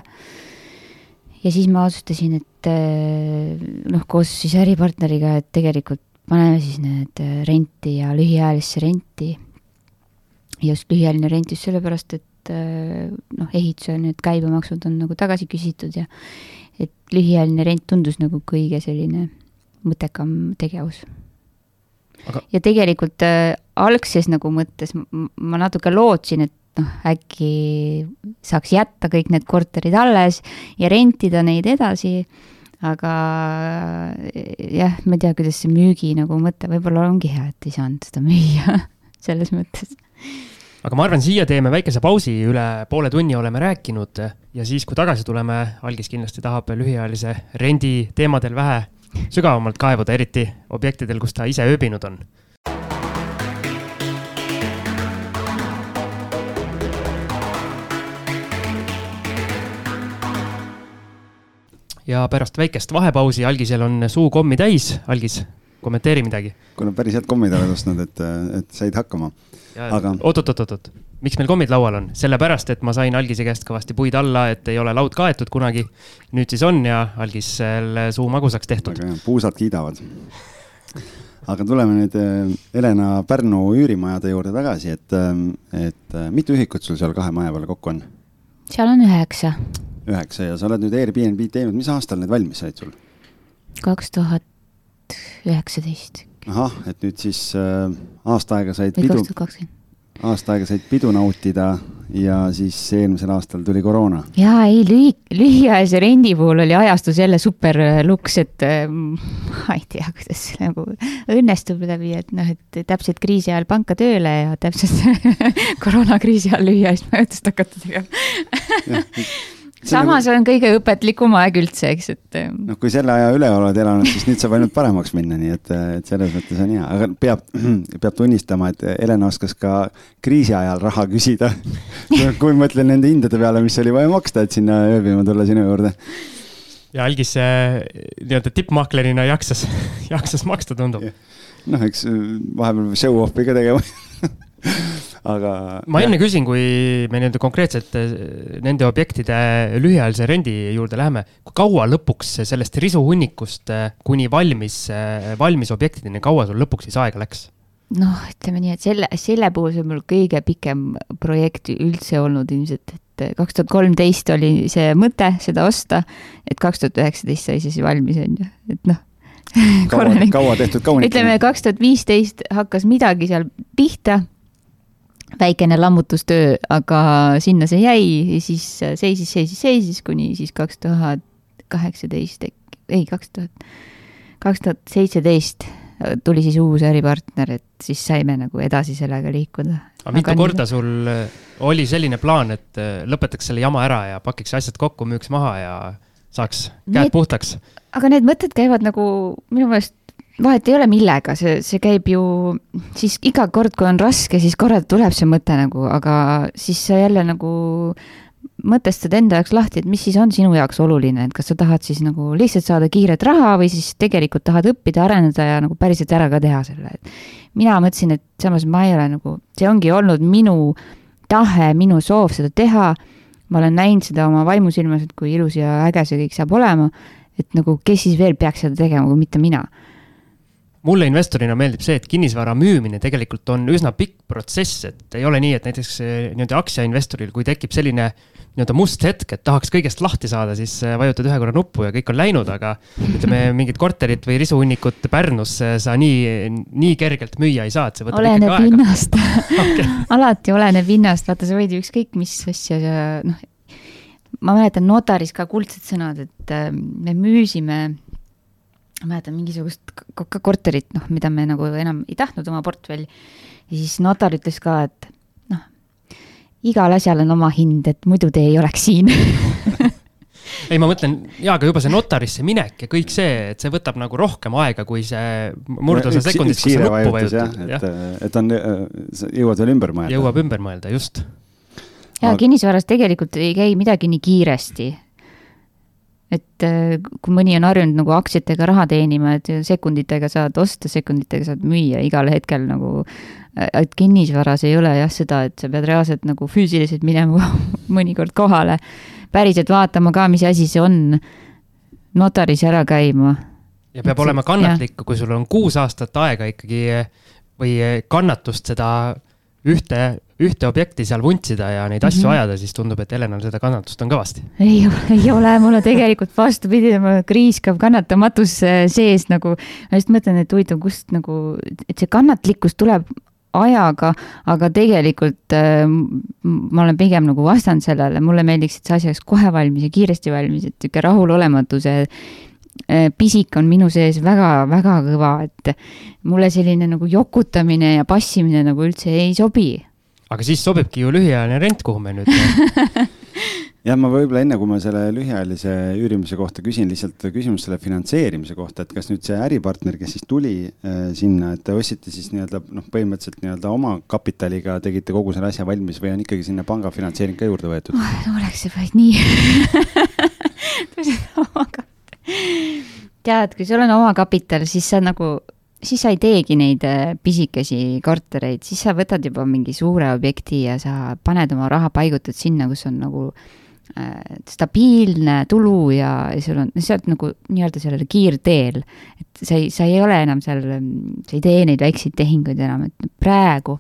ja siis ma otsustasin, et eh, noh, koos siis äripartneriga, et tegelikult paneme siis need renti ja lühiajalisse renti. just lühiajaline rent just sellepärast, et noh, ehituse need käibemaksud on nagu tagasi küsitud ja et lühiajaline rent tundus nagu kõige selline mõttekam tegevus Aga.... ja tegelikult äh, algses nagu mõttes ma natuke lootsin, et noh, äkki saaks jätta kõik need korterid alles ja rentida neid edasi. aga jah, ma ei tea, kuidas see müügi nagu mõte, võib-olla ongi hea, et ei saanud seda müüa selles mõttes aga ma arvan, siia teeme väikese pausi, üle poole tunni oleme rääkinud ja siis, kui tagasi tuleme, algis kindlasti tahab lühiajalise rendi teemadel vähe sügavamalt kaevuda, eriti objektidel, kus ta ise ööbinud on. ja pärast väikest vahepausi Algisel on suu kommi täis. Algis, kommenteeri midagi. kuna päris head kommid oled ostnud, et, et said hakkama. Aga. oot-oot-oot-oot, miks meil kommid laual on? sellepärast, et ma sain Algise käest kõvasti puid alla, et ei ole laud kaetud kunagi. nüüd siis on ja Algisel suu magusaks tehtud. puusad kiidavad. aga tuleme nüüd eh, Helena Pärnu üürimajade juurde tagasi, et, eh, et eh, mitu ühikut sul seal kahe maja peale kokku on? seal on üheksa. üheksa ja sa oled nüüd Airbnb teinud, mis aastal need valmis said sul? kaks tuhat üheksateist. Ahah, et nüüd siis äh, aasta aega said pidu. aasta aega said pidu nautida ja siis eelmisel aastal tuli koroona. jaa, ei lühi, lühiajalise rendi puhul oli ajastus jälle super äh, luks, et äh, ma ei tea, kuidas see nagu õnnestub läbi, et noh, et täpselt kriisi ajal panka tööle ja täpselt koroonakriisi ajal lühiajalist majutust hakata tegema samas nagu... on kõige õpetlikum aeg üldse, eks, et. Ähm, noh, kui selle aja üle oled elanud, siis nüüd saab ainult paremaks minna, nii et, et selles mõttes on hea, aga peab, peab tunnistama, et Helena oskas ka kriisi ajal raha küsida kui ma mõtlen nende hindade peale, mis oli vaja maksta, et sinna ööbima tulla sinu juurde. ja algis nii-öelda tippmaklerina jaksas, jaksas maksta, tundub. noh, eks vahepeal show-off'i ka tegema aga. ma enne küsin, kui me nii-öelda konkreetselt äh, nende objektide lühiajalise rendi juurde läheme, kui kaua lõpuks sellest risuhunnikust äh, kuni valmis, äh, valmis objektideni, kaua sul lõpuks siis aega läks? noh, ütleme nii, et selle, selle puhul see on mul kõige pikem projekt üldse olnud ilmselt, et kaks tuhat kolmteist oli see mõte seda osta, et kaks tuhat üheksateist sai see siis valmis, on ju, et noh kaua, kaua tehtud kaunik. ütleme, kaks tuhat viisteist hakkas midagi seal pihta, väikene lammutustöö, aga sinna see jäi ja siis seisis, seisis, seisis, kuni siis kaks tuhat kaheksateist, ei, kaks tuhat, kaks tuhat seitseteist tuli siis uus äripartner, et siis saime nagu edasi sellega liikuda. aga mitu aga korda nii... sul oli selline plaan, et lõpetaks selle jama ära ja pakiks asjad kokku, müüks maha ja saaks käed need, puhtaks? aga need mõtted käivad nagu minu meelest vahet ei ole millega, see, see käib ju siis iga kord, kui on raske, siis korra tuleb see mõte nagu, aga siis sa jälle nagu mõtestad enda jaoks lahti, et mis siis on sinu jaoks oluline, et kas sa tahad siis nagu lihtsalt saada kiiret raha või siis tegelikult tahad õppida, areneda ja nagu päriselt ära ka teha selle, et mina mõtlesin, et samas ma ei ole nagu, see ongi olnud minu tahe, minu soov seda teha. ma olen näinud seda oma vaimusilmas, et kui ilus ja äge see kõik saab olema et nagu, kes siis veel peaks seda tegema, kui mitte mina mulle investorina meeldib see, et kinnisvara müümine tegelikult on üsna pikk protsess, et ei ole nii, et näiteks eh, nii-öelda aktsiainvestoril, kui tekib selline nii-öelda must hetk, et tahaks kõigest lahti saada, siis eh, vajutad ühe korra nuppu ja kõik on läinud, aga ütleme, mingit korterit või risuhunnikut Pärnus eh, sa nii, nii kergelt müüa ei saa, et see võtab oleneb ikkagi aega. hinnast okay. alati oleneb hinnast, vaata, sa võid ükskõik mis asja, noh ma mäletan notaris ka kuldsed sõnad, et äh, me müüsime, ma mäletan mingisugust ka korterit, noh, mida me nagu enam ei tahtnud oma portfelli. ja siis notar ütles ka, et noh, igal asjal on oma hind, et muidu te ei oleks siin ei, ma mõtlen, jaa, aga juba see notarisse minek ja kõik see, et see võtab nagu rohkem aega, kui see murdosa sekundit, kus sa nuppu vajutad. et, et on, jõuad veel ümber mõelda. jõuab ümber mõelda, just ja aga... kinnisvaras tegelikult ei käi midagi nii kiiresti. Et äh, kui mõni on harjunud nagu aktsiatega raha teenima, et sekunditega saad osta, sekunditega saad müüa igal hetkel nagu, et kinnisvaras ei ole jah seda, et sa pead reaalselt nagu füüsiliselt minema mõnikord kohale, päriselt vaatama ka, mis asi see on, notaris ära käima. ja peab et olema kannatlik, kui sul on kuus aastat aega ikkagi või kannatust seda ühte, ühte objekti seal vuntsida ja neid asju mm -hmm. ajada, siis tundub, et Helenal seda kannatust on kõvasti. ei, ei ole, mul on tegelikult vastupidi, mul kriiskav kannatamatus sees nagu, ma just mõtlen, et huvitav, kust nagu, et see kannatlikkus tuleb ajaga, aga tegelikult äh, ma olen pigem nagu vastanud sellele, mulle meeldiks, et see asi oleks kohe valmis ja kiiresti valmis, et sihuke rahulolematuse Äh, pisik on minu sees väga-väga kõva, et mulle selline nagu jokutamine ja passimine nagu üldse ei sobi. Aga siis sobibki ju lühiajaline rent, kuhu me nüüd jah, ma võib-olla enne, kui ma selle lühiajalise üürimise kohta küsin, lihtsalt küsimus selle finantseerimise kohta, et kas nüüd see äripartner, kes siis tuli äh, sinna, et te ostsite siis nii-öelda noh, põhimõtteliselt nii-öelda oma kapitaliga tegite kogu selle asja valmis või on ikkagi sinna panga finantseering ka juurde võetud oh,? oleks see vaid nii tead, kui sul on omakapital, siis sa nagu, siis sa ei teegi neid äh, pisikesi kortereid, siis sa võtad juba mingi suure objekti ja sa paned oma raha, paigutad sinna, kus on nagu äh, stabiilne tulu ja, ja sul on, sa oled nagu nii-öelda sellel kiirteel. et sa ei, sa ei ole enam seal, sa ei tee neid väikseid tehinguid enam, et praegu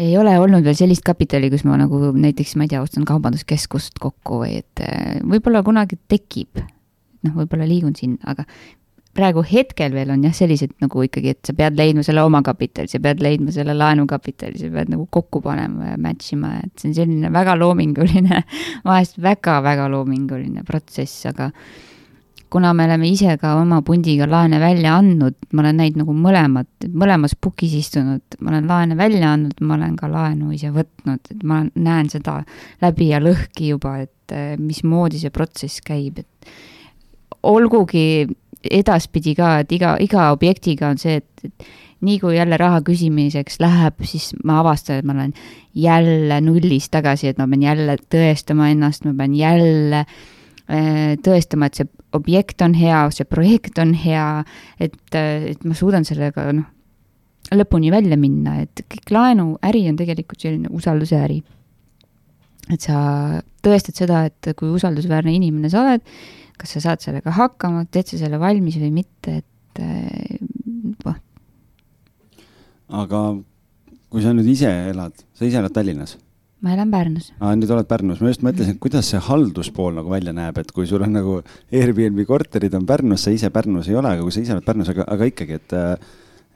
ei ole olnud veel sellist kapitali, kus ma nagu näiteks, ma ei tea, ostan kaubanduskeskust kokku või et äh, võib-olla kunagi tekib. noh, võib-olla liigun sinna, aga praegu hetkel veel on jah, sellised nagu ikkagi, et sa pead leidma selle omakapitali, sa pead leidma selle laenukapitali, sa pead nagu kokku panema ja match ima, et see on selline väga loominguline, vahest väga-väga loominguline protsess, aga kuna me oleme ise ka oma pundiga laene välja andnud, ma olen näinud nagu mõlemat, mõlemas pukis istunud, ma olen laene välja andnud, ma olen ka laenu ise võtnud, et ma näen seda läbi ja lõhki juba, et eh, mismoodi see protsess käib, et olgugi edaspidi ka, et iga, iga objektiga on see, et, et nii kui jälle raha küsimiseks läheb, siis ma avastan, et ma olen jälle nullist tagasi, et ma pean jälle tõestama ennast, ma pean jälle äh, tõestama, et see objekt on hea, see projekt on hea, et, et ma suudan sellega noh, lõpuni välja minna, et kõik laenuäri on tegelikult selline usalduse äri. et sa tõestad seda, et kui usaldusväärne inimene sa oled, kas sa saad sellega hakkama, teed sa selle valmis või mitte, et noh. aga kui sa nüüd ise elad, sa ise elad Tallinnas ma elan Pärnus. aa, nüüd oled Pärnus, ma just mõtlesin, et kuidas see halduspool nagu välja näeb, et kui sul on nagu Airbnb korterid on Pärnus, sa ise Pärnus ei ole, aga kui sa ise oled Pärnus, aga, aga ikkagi, et äh,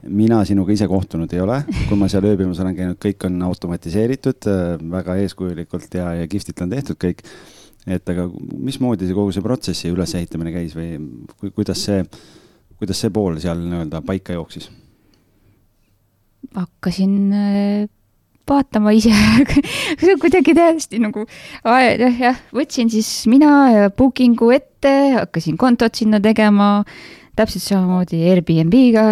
mina sinuga ise kohtunud ei ole, kui ma seal ööbimas olen käinud, kõik on automatiseeritud äh,, väga eeskujulikult ja, ja kihvtilt on tehtud kõik. Et aga mismoodi see kogu see protsessi ülesehitamine käis või ku, kuidas see, kuidas see pool seal nii-öelda paika jooksis? hakkasin äh, vaatama ise kuidagi täiesti nagu, jah, jah, võtsin siis mina booking'u ette, hakkasin kontot sinna tegema, täpselt samamoodi Airbnb-ga,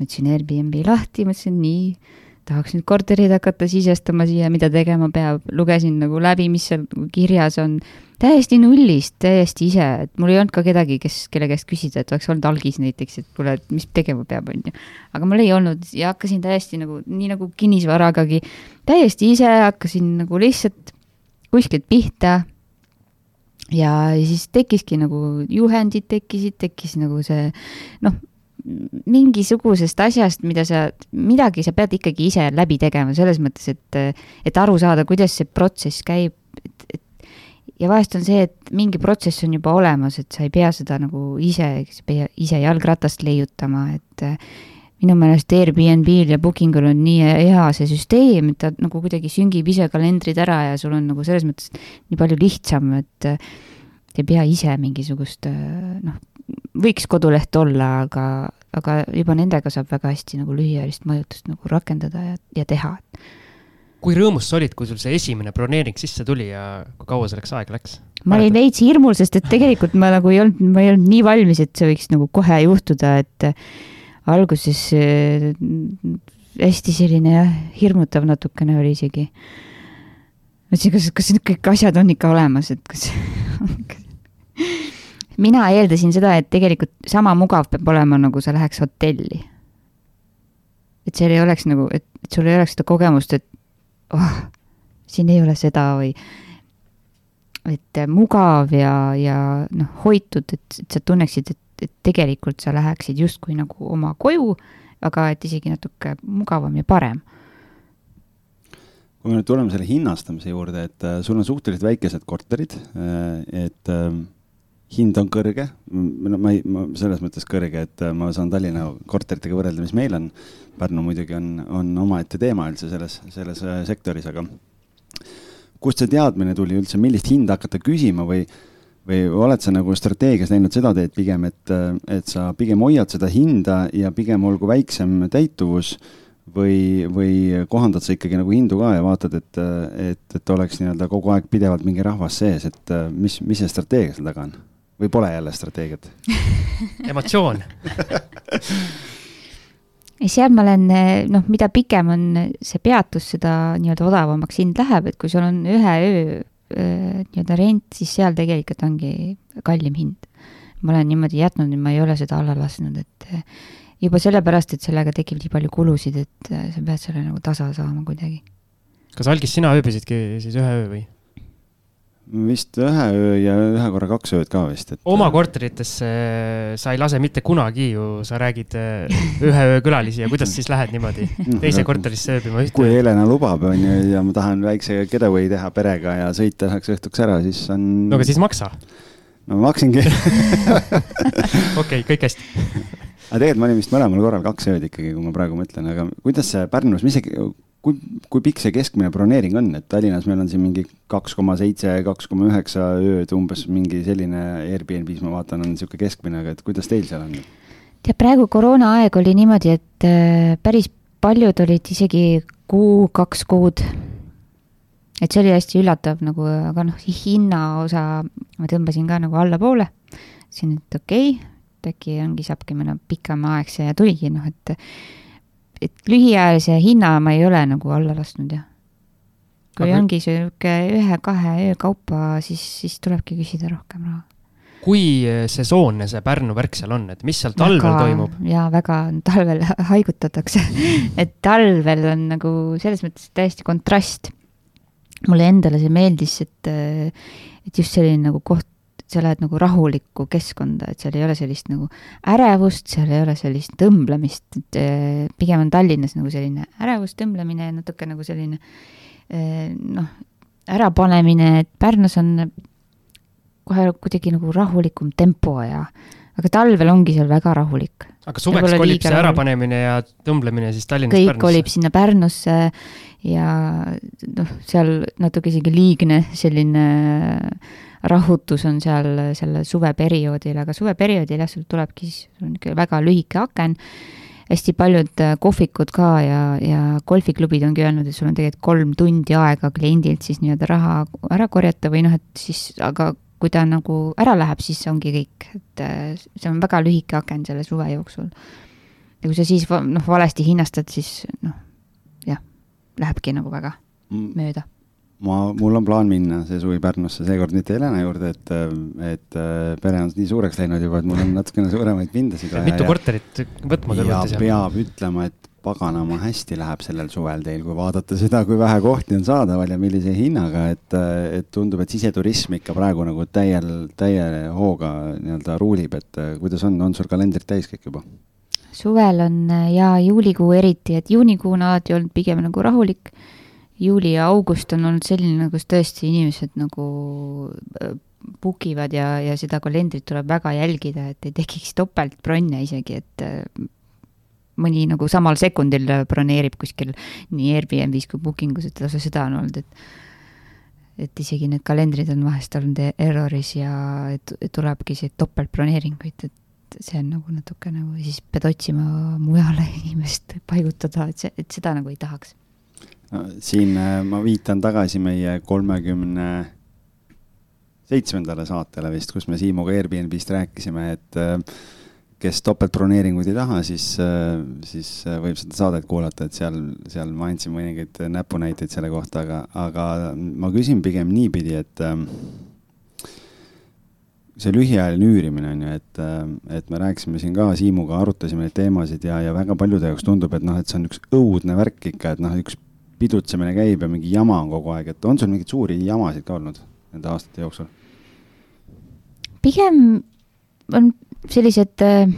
võtsin Airbnb lahti, mõtlesin nii, tahaks nüüd korterid hakata sisestama siia, mida tegema peab, lugesin nagu läbi, mis seal kirjas on täiesti nullist, täiesti ise, et mul ei olnud ka kedagi, kes, kelle käest küsida, et oleks olnud algis näiteks, et kuule, et mis tegema peab, on ju. aga mul ei olnud ja hakkasin täiesti nagu, nii nagu kinnisvaragagi, täiesti ise hakkasin nagu lihtsalt kuskilt pihta. ja siis tekkiski nagu juhendid tekkisid, tekkis nagu see noh, mingisugusest asjast, mida sa, midagi sa pead ikkagi ise läbi tegema, selles mõttes, et, et aru saada, kuidas see protsess käib, et, et ja vahest on see, et mingi protsess on juba olemas, et sa ei pea seda nagu ise, ise jalgratast leiutama, et äh, minu meelest Airbnb-l ja Bookingul on nii hea see süsteem, et ta nagu kuidagi süngib ise kalendrid ära ja sul on nagu selles mõttes nii palju lihtsam, et ei pea ise mingisugust äh, noh, võiks koduleht olla, aga, aga juba nendega saab väga hästi nagu lühiajalist mõjutust nagu rakendada ja, ja teha kui rõõmus sa olid, kui sul see esimene broneering sisse tuli ja kui kaua selleks aega läks? ma olin veits hirmul, sest et tegelikult ma nagu ei olnud, ma ei olnud nii valmis, et see võiks nagu kohe juhtuda, et alguses äh, hästi selline jah, hirmutav natukene oli isegi. mõtlesin, kas, kas need kõik asjad on ikka olemas, et kas mina eeldasin seda, et tegelikult sama mugav peab olema, nagu sa läheks hotelli. et seal ei oleks nagu, et, sul ei oleks seda kogemust, et oh, siin ei ole seda või et mugav ja, ja noh, hoitud, et, et sa tunneksid, et, et tegelikult sa läheksid justkui nagu oma koju, aga et isegi natuke mugavam ja parem. kui me nüüd tuleme selle hinnastamise juurde, et äh, sul on suhteliselt väikesed korterid äh,, et äh, hind on kõrge, no ma ei, ma selles mõttes kõrge, et äh, ma saan Tallinna korteritega võrrelda, mis meil on. Pärnu muidugi on, on omaette teema üldse selles, selles äh, sektoris, aga kust see teadmine tuli üldse, millist hinda hakata küsima või, või oled sa nagu strateegias läinud seda teed pigem, et, äh, et sa pigem hoiad seda hinda ja pigem olgu väiksem täituvus või, või kohandad sa ikkagi nagu hindu ka ja vaatad, et, et, et oleks nii-öelda kogu aeg pidevalt mingi rahvas sees, et mis, mis see strateegia seal taga on? Või pole jälle strateegiat emotsioon seal ma olen, noh, mida pikem on see peatus, seda nii-öelda odavamaks hind läheb, et kui sul on ühe öö nii-öelda rent, siis seal tegelikult ongi kallim hind. ma olen niimoodi jätnud ja ma ei ole seda alla lasknud, et juba sellepärast, et sellega tekib nii palju kulusid, et sa pead selle nagu tasa saama kuidagi. kas algis sina ööbisidki siis ühe öö või? Vist ühe öö ja ühe korra kaks ööd ka vist, et. oma korteritesse sa ei lase mitte kunagi ju, sa räägid äh, ühe öö külalisi ja kuidas siis lähed niimoodi teise korterisse ööbima? kui Helena lubab, on ju, ja ma tahan väikse getaway teha perega ja sõita üheks õhtuks ära, siis on. no aga siis maksa. no ma maksingi okei, kõik hästi aga tegelikult ma olin vist mõlemal korral kaks ööd ikkagi, kui ma praegu mõtlen, aga kuidas see Pärnus, mis see kui, kui pikk see keskmine broneering on, et Tallinnas meil on siin mingi kaks koma seitse, kaks koma üheksa ööd umbes mingi selline Airbnb-s ma vaatan, on niisugune keskmine, aga et kuidas teil seal on? tead, praegu koroonaaeg oli niimoodi, et äh, päris paljud olid isegi kuu, kaks kuud. et see oli hästi üllatav nagu, aga noh, hinnaosa ma tõmbasin ka nagu allapoole. ütlesin, et okei okay,, et äkki ongi, saabki mõne pikema aeg see ja tuligi noh, et et lühiajalise hinna ma ei ole nagu alla lasknud, jah. kui Aga... ongi sihuke ühe-kahe öö kaupa, siis, siis tulebki küsida rohkem raha. kui sesoonne see Pärnu värk seal on, et mis seal talvel väga, toimub? jaa, väga, talvel haigutatakse et talvel on nagu selles mõttes täiesti kontrast. mulle endale see meeldis, et, et just selline nagu koht, sa lähed nagu rahulikku keskkonda, et seal ei ole sellist nagu ärevust, seal ei ole sellist tõmblemist, et pigem on Tallinnas nagu selline ärevus, tõmblemine, natuke nagu selline noh, ärapanemine, et Pärnus on kohe kuidagi nagu rahulikum tempo ja aga talvel ongi seal väga rahulik. aga suveks kolib see ärapanemine ja tõmblemine siis Tallinnast kõik Pärnusse? kolib sinna Pärnusse ja noh, seal natuke isegi liigne selline rahutus on seal selle suveperioodil, aga suveperioodil jah, sul tulebki siis, sul on ikka väga lühike aken. Hästi paljud kohvikud ka ja, ja golfiklubid ongi öelnud, et sul on tegelikult kolm tundi aega kliendilt siis nii-öelda raha ära korjata või noh, et siis, aga kui ta nagu ära läheb, siis ongi kõik, et äh, see on väga lühike aken selle suve jooksul. ja kui sa siis noh, valesti hinnastad, siis noh, jah, lähebki nagu väga mööda ma, mul on plaan minna see suvi Pärnusse, seekord mitte Helena juurde, et, et äh, pere on nii suureks läinud juba, et mul on natukene suuremaid pindasid vaja. mitu korterit võtma kõrvuti seal? peab ütlema, et paganama hästi läheb sellel suvel teil, kui vaadata seda, kui vähe kohti on saadaval ja millise hinnaga, et, et tundub, et siseturism ikka praegu nagu täiel, täie hooga nii-öelda ruulib, et kuidas on, on sul kalendrid täis kõik juba? suvel on ja juulikuu eriti, et juunikuu on alati olnud pigem nagu rahulik. Juuli ja august on olnud selline, kus tõesti inimesed nagu äh, book ivad ja, ja seda kalendrit tuleb väga jälgida, et ei tekiks topeltbronne isegi, et mõni nagu samal sekundil broneerib kuskil nii Airbnb-s kui Bookingus, et lausa seda on olnud, et et isegi need kalendrid on vahest olnud erroris ja et, et tulebki see topeltbroneeringuid, et see on nagu natuke nagu, siis pead otsima mujale inimest paigutada, et see, et seda nagu ei tahaks. Siin äh, ma viitan tagasi meie kolmekümne seitsmendale saatele vist, kus me Siimuga Airbnb-st rääkisime, et äh, kes topeltbroneeringuid ei taha, siis, äh, siis võib seda saadet kuulata, et seal, seal ma andsin mõningaid näpunäiteid selle kohta, aga, aga ma küsin pigem niipidi, et see lühiajaline üürimine on ju, et, et me rääkisime siin ka Siimuga, arutasime neid teemasid ja, ja väga paljude jaoks tundub, et noh, et see on üks õudne värk ikka, et noh, üks pidutsemine käib ja mingi jama on kogu aeg, et on sul mingeid suuri jamasid ka olnud nende aastate jooksul? pigem on sellised äh,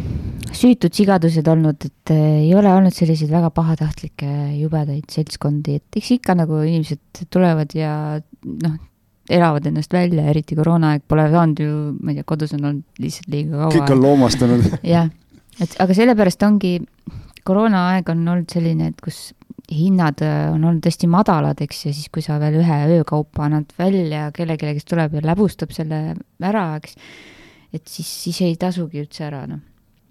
süütud sigadused olnud, et äh, ei ole olnud selliseid väga pahatahtlikke jubedaid seltskondi, et eks ikka nagu inimesed tulevad ja noh, elavad ennast välja, eriti koroonaaeg pole saanud ju, ma ei tea, kodus on olnud lihtsalt liiga kaua. kõik on loomastunud. jah, et aga sellepärast ongi, koroonaaeg on olnud selline, et kus hinnad äh, on olnud hästi madalad, eks, ja siis, kui sa veel ühe öökaupa annad välja kellelegi, kes tuleb ja läbustab selle ära, eks et siis, siis ei tasugi üldse ära, noh.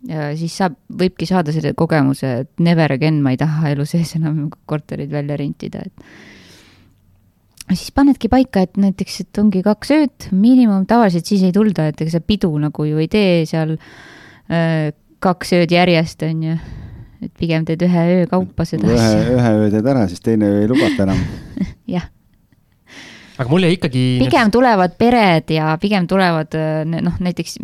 ja siis saab, võibki saada selle kogemuse, et never again ma ei taha elu sees enam korterit välja rentida, et siis panedki paika, et näiteks, et ongi kaks ööd miinimum, tavaliselt siis ei tulda, et ega sa pidu nagu ju ei tee seal äh, kaks ööd järjest, on ju. Et pigem teed ühe öö kaupa seda ühe, ühe öö teed ära, siis teine öö ei lubata enam jah aga mul jäi ikkagi. pigem tulevad pered ja pigem tulevad noh, näiteks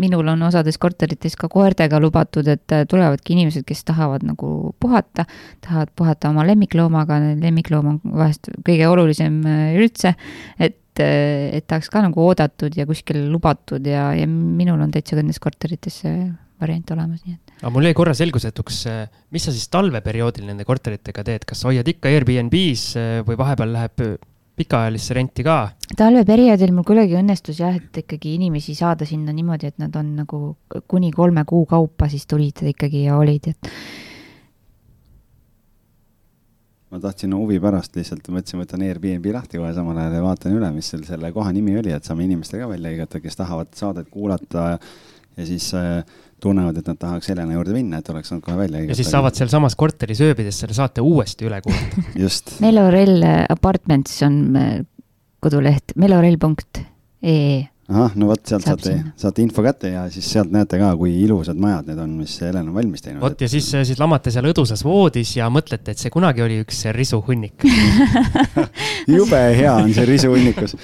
minul on osades korterites ka koertega lubatud, et tulevadki inimesed, kes tahavad nagu puhata, tahavad puhata oma lemmikloomaga, lemmikloom on vahest kõige olulisem äh, üldse, et äh, et tahaks ka nagu oodatud ja kuskil lubatud ja, ja minul on täitsa nendes korterites see variant olemas, nii et. Aga mul jäi korra selgusetuks, äh, mis sa siis talveperioodil nende korteritega teed, kas hoiad ikka Airbnb-s või vahepeal läheb pikaajalisse renti ka? talveperioodil mul kuidagi õnnestus jah, et ikkagi inimesi saada sinna niimoodi, et nad on nagu kuni kolme kuu kaupa siis tulid ikkagi ja olid, et. ma tahtsin huvi pärast lihtsalt, mõtlesin, võtan Airbnb lahti kohe samal ajal ja vaatan üle, mis seal selle koha nimi oli, et saame inimestele ka välja hõigata, kes tahavad saadet kuulata ja siis äh, tunnevad, et nad tahaks Helena juurde minna, et oleks saanud kohe välja. ja siis saavad sealsamas korteris ööbides selle saate uuesti üle kuulata just. Melorel Apartments on äh, koduleht melorel.ee ahah, no vot, sealt Saab saate, saate info kätte ja siis sealt näete ka, kui ilusad majad need on, mis Helen on valmis teinud. vot ja siis, siis lamate seal õdusas voodis ja mõtlete, et see kunagi oli üks risuhunnik jube hea on see risuhunnikus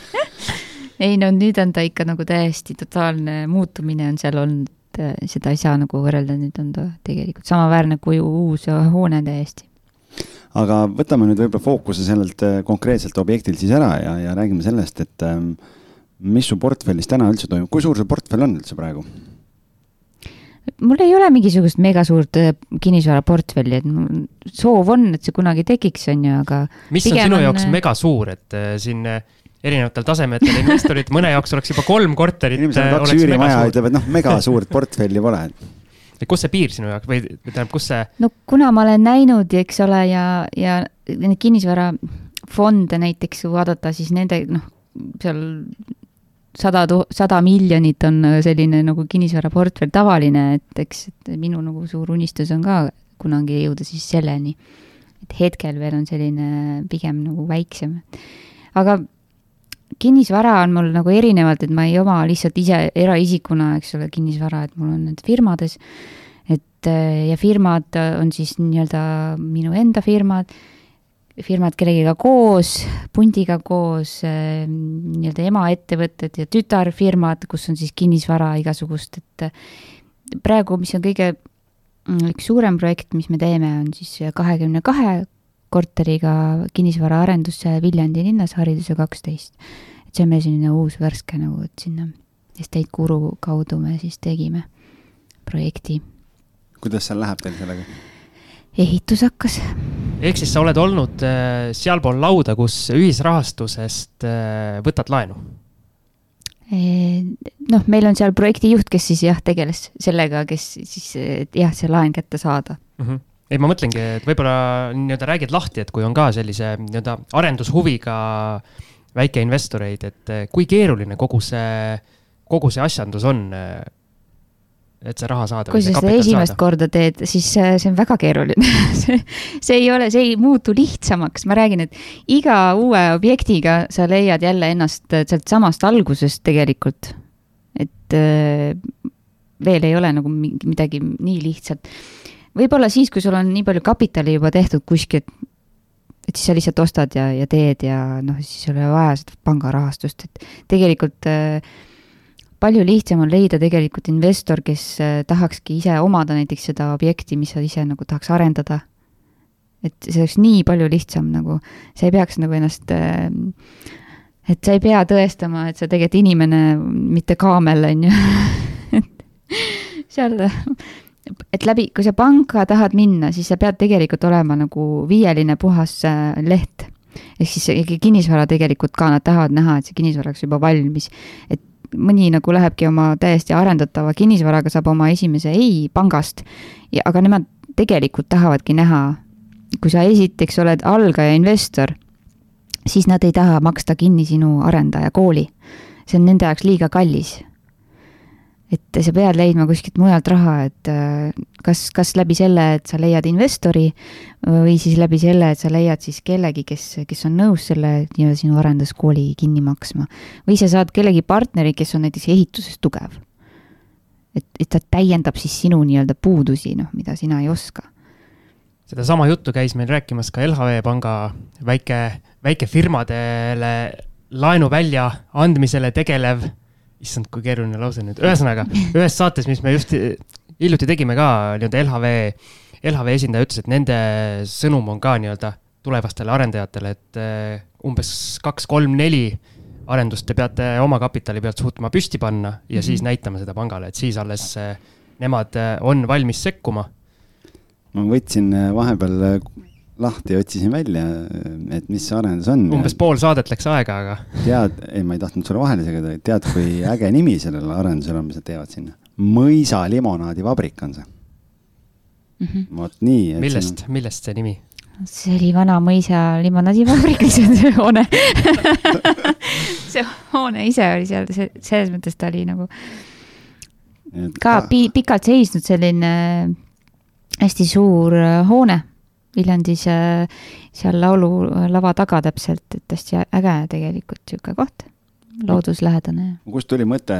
ei no nüüd on ta ikka nagu täiesti totaalne muutumine on seal olnud, seda ei saa nagu võrrelda, nüüd on ta tegelikult samaväärne kui uus hoone täiesti. aga võtame nüüd võib-olla fookuse sellelt äh, konkreetselt objektilt siis ära ja, ja räägime sellest, et ähm, mis su portfellis täna üldse toimub, kui suur see portfell on üldse praegu? mul ei ole mingisugust mega suurt äh, kinnisvaraportfelli, et mul soov on, et see kunagi tekiks, on ju, aga. mis on sinu on... jaoks äh, mega suur, et äh, siin erinevatel tasemetel investorid, mõne jaoks oleks juba kolm korterit. inimesel on kaks üürimaja, ütleb, et noh, mega suurt portfelli pole. et kus see piir sinu jaoks või tähendab, kus see? no kuna ma olen näinud, eks ole, ja, ja neid kinnisvarafonde näiteks vaadata, siis nende noh, seal sada, sada miljonit on äh, selline nagu kinnisvaraportfell tavaline, et eks et minu nagu suur unistus on ka kunagi jõuda siis selleni. et hetkel veel on selline pigem nagu väiksem. aga kinnisvara on mul nagu erinevalt, et ma ei oma lihtsalt ise eraisikuna, eks ole, kinnisvara, et mul on need firmades. et äh, ja firmad on siis nii-öelda minu enda firmad firmad kellegiga koos, pundiga koos, ehm, nii-öelda emaettevõtted ja tütarfirmad, kus on siis kinnisvara igasugust, et praegu, mis on kõige mm, üks suurem projekt, mis me teeme, on siis kahekümne kahe korteriga kinnisvaraarendus Viljandi linnas, Hariduse kaksteist. Et see on meil selline uus värske nagu, et sinna Estate Guru kaudu me siis tegime projekti. kuidas seal läheb teil sellega? ehitus hakkas. ehk siis sa oled olnud äh, sealpool lauda, kus ühisrahastusest äh, võtad laenu? noh, meil on seal projektijuht, kes siis jah, tegeles sellega, kes siis jah, see laen kätte saada mm. -hmm ei, ma mõtlengi, et võib-olla nii-öelda räägid lahti, et kui on ka sellise nii-öelda arendushuviga väikeinvestoreid, et äh, kui keeruline kogu see, kogu see asjandus on et see raha saada. kui sa seda esimest saada. korda teed, siis see on väga keeruline see, see ei ole, see ei muutu lihtsamaks, ma räägin, et iga uue objektiga sa leiad jälle ennast sealt samast algusest tegelikult. et veel ei ole nagu midagi nii lihtsat. võib-olla siis, kui sul on nii palju kapitali juba tehtud kuskilt, et siis sa lihtsalt ostad ja, ja teed ja noh, siis ei ole vaja seda pangarahastust, et tegelikult äh, palju lihtsam on leida tegelikult investor, kes äh, tahakski ise omada näiteks seda objekti, mis sa ise nagu tahaks arendada. et see oleks nii palju lihtsam nagu, sa ei peaks nagu ennast, äh, et sa ei pea tõestama, et sa tegelikult inimene, mitte kaamel, on ju. et seal, et läbi, kui sa panka tahad minna, siis sa pead tegelikult olema nagu viieline puhas äh, leht ehk siis kinnisvara tegelikult ka, nad tahavad näha, et see kinnisvara oleks juba valmis. et mõni nagu lähebki oma täiesti arendatava kinnisvaraga, saab oma esimese ei pangast, aga nemad tegelikult tahavadki näha, kui sa esiteks oled algaja investor, siis nad ei taha maksta kinni sinu arendaja kooli. see on nende jaoks liiga kallis et sa pead leidma kuskilt mujalt raha, et äh, kas, kas läbi selle, et sa leiad investori või siis läbi selle, et sa leiad siis kellegi, kes, kes on nõus selle nii-öelda sinu arenduskooli kinni maksma. või sa saad kellegi partneri, kes on näiteks ehituses tugev. et, et ta täiendab siis sinu nii-öelda puudusi, noh, mida sina ei oska. sedasama juttu käis meil rääkimas ka LHV Panga väike, väikefirmadele laenu välja andmisele tegelev issand, kui keeruline lause nüüd, ühesõnaga ühes saates, mis me just hiljuti tegime ka nii-öelda LHV, LHV esindaja ütles, et nende sõnum on ka nii-öelda tulevastele arendajatele, et eh, umbes kaks-kolm-neli arendust te peate oma kapitali pealt suutma püsti panna ja mm -hmm. siis näitama seda pangale, et siis alles eh, nemad eh, on valmis sekkuma. ma võtsin vahepeal lahti ja otsisin välja, et mis see arendus on. umbes pool saadet läks aega, aga. tead, ei, ma ei tahtnud sulle vahele segada, tead, kui äge nimi sellel arendusel on, mis nad teevad sinna? mõisa limonaadivabrik on see mm -hmm.. vot nii. millest on..., millest see nimi? see oli vana mõisa limonaadivabrik, see hoone see hoone ise oli seal, see, selles mõttes ta oli nagu ka pi pikalt seisnud selline hästi suur hoone Viljandis seal laululava taga täpselt, et hästi äge tegelikult niisugune koht, looduslähedane. kust tuli mõte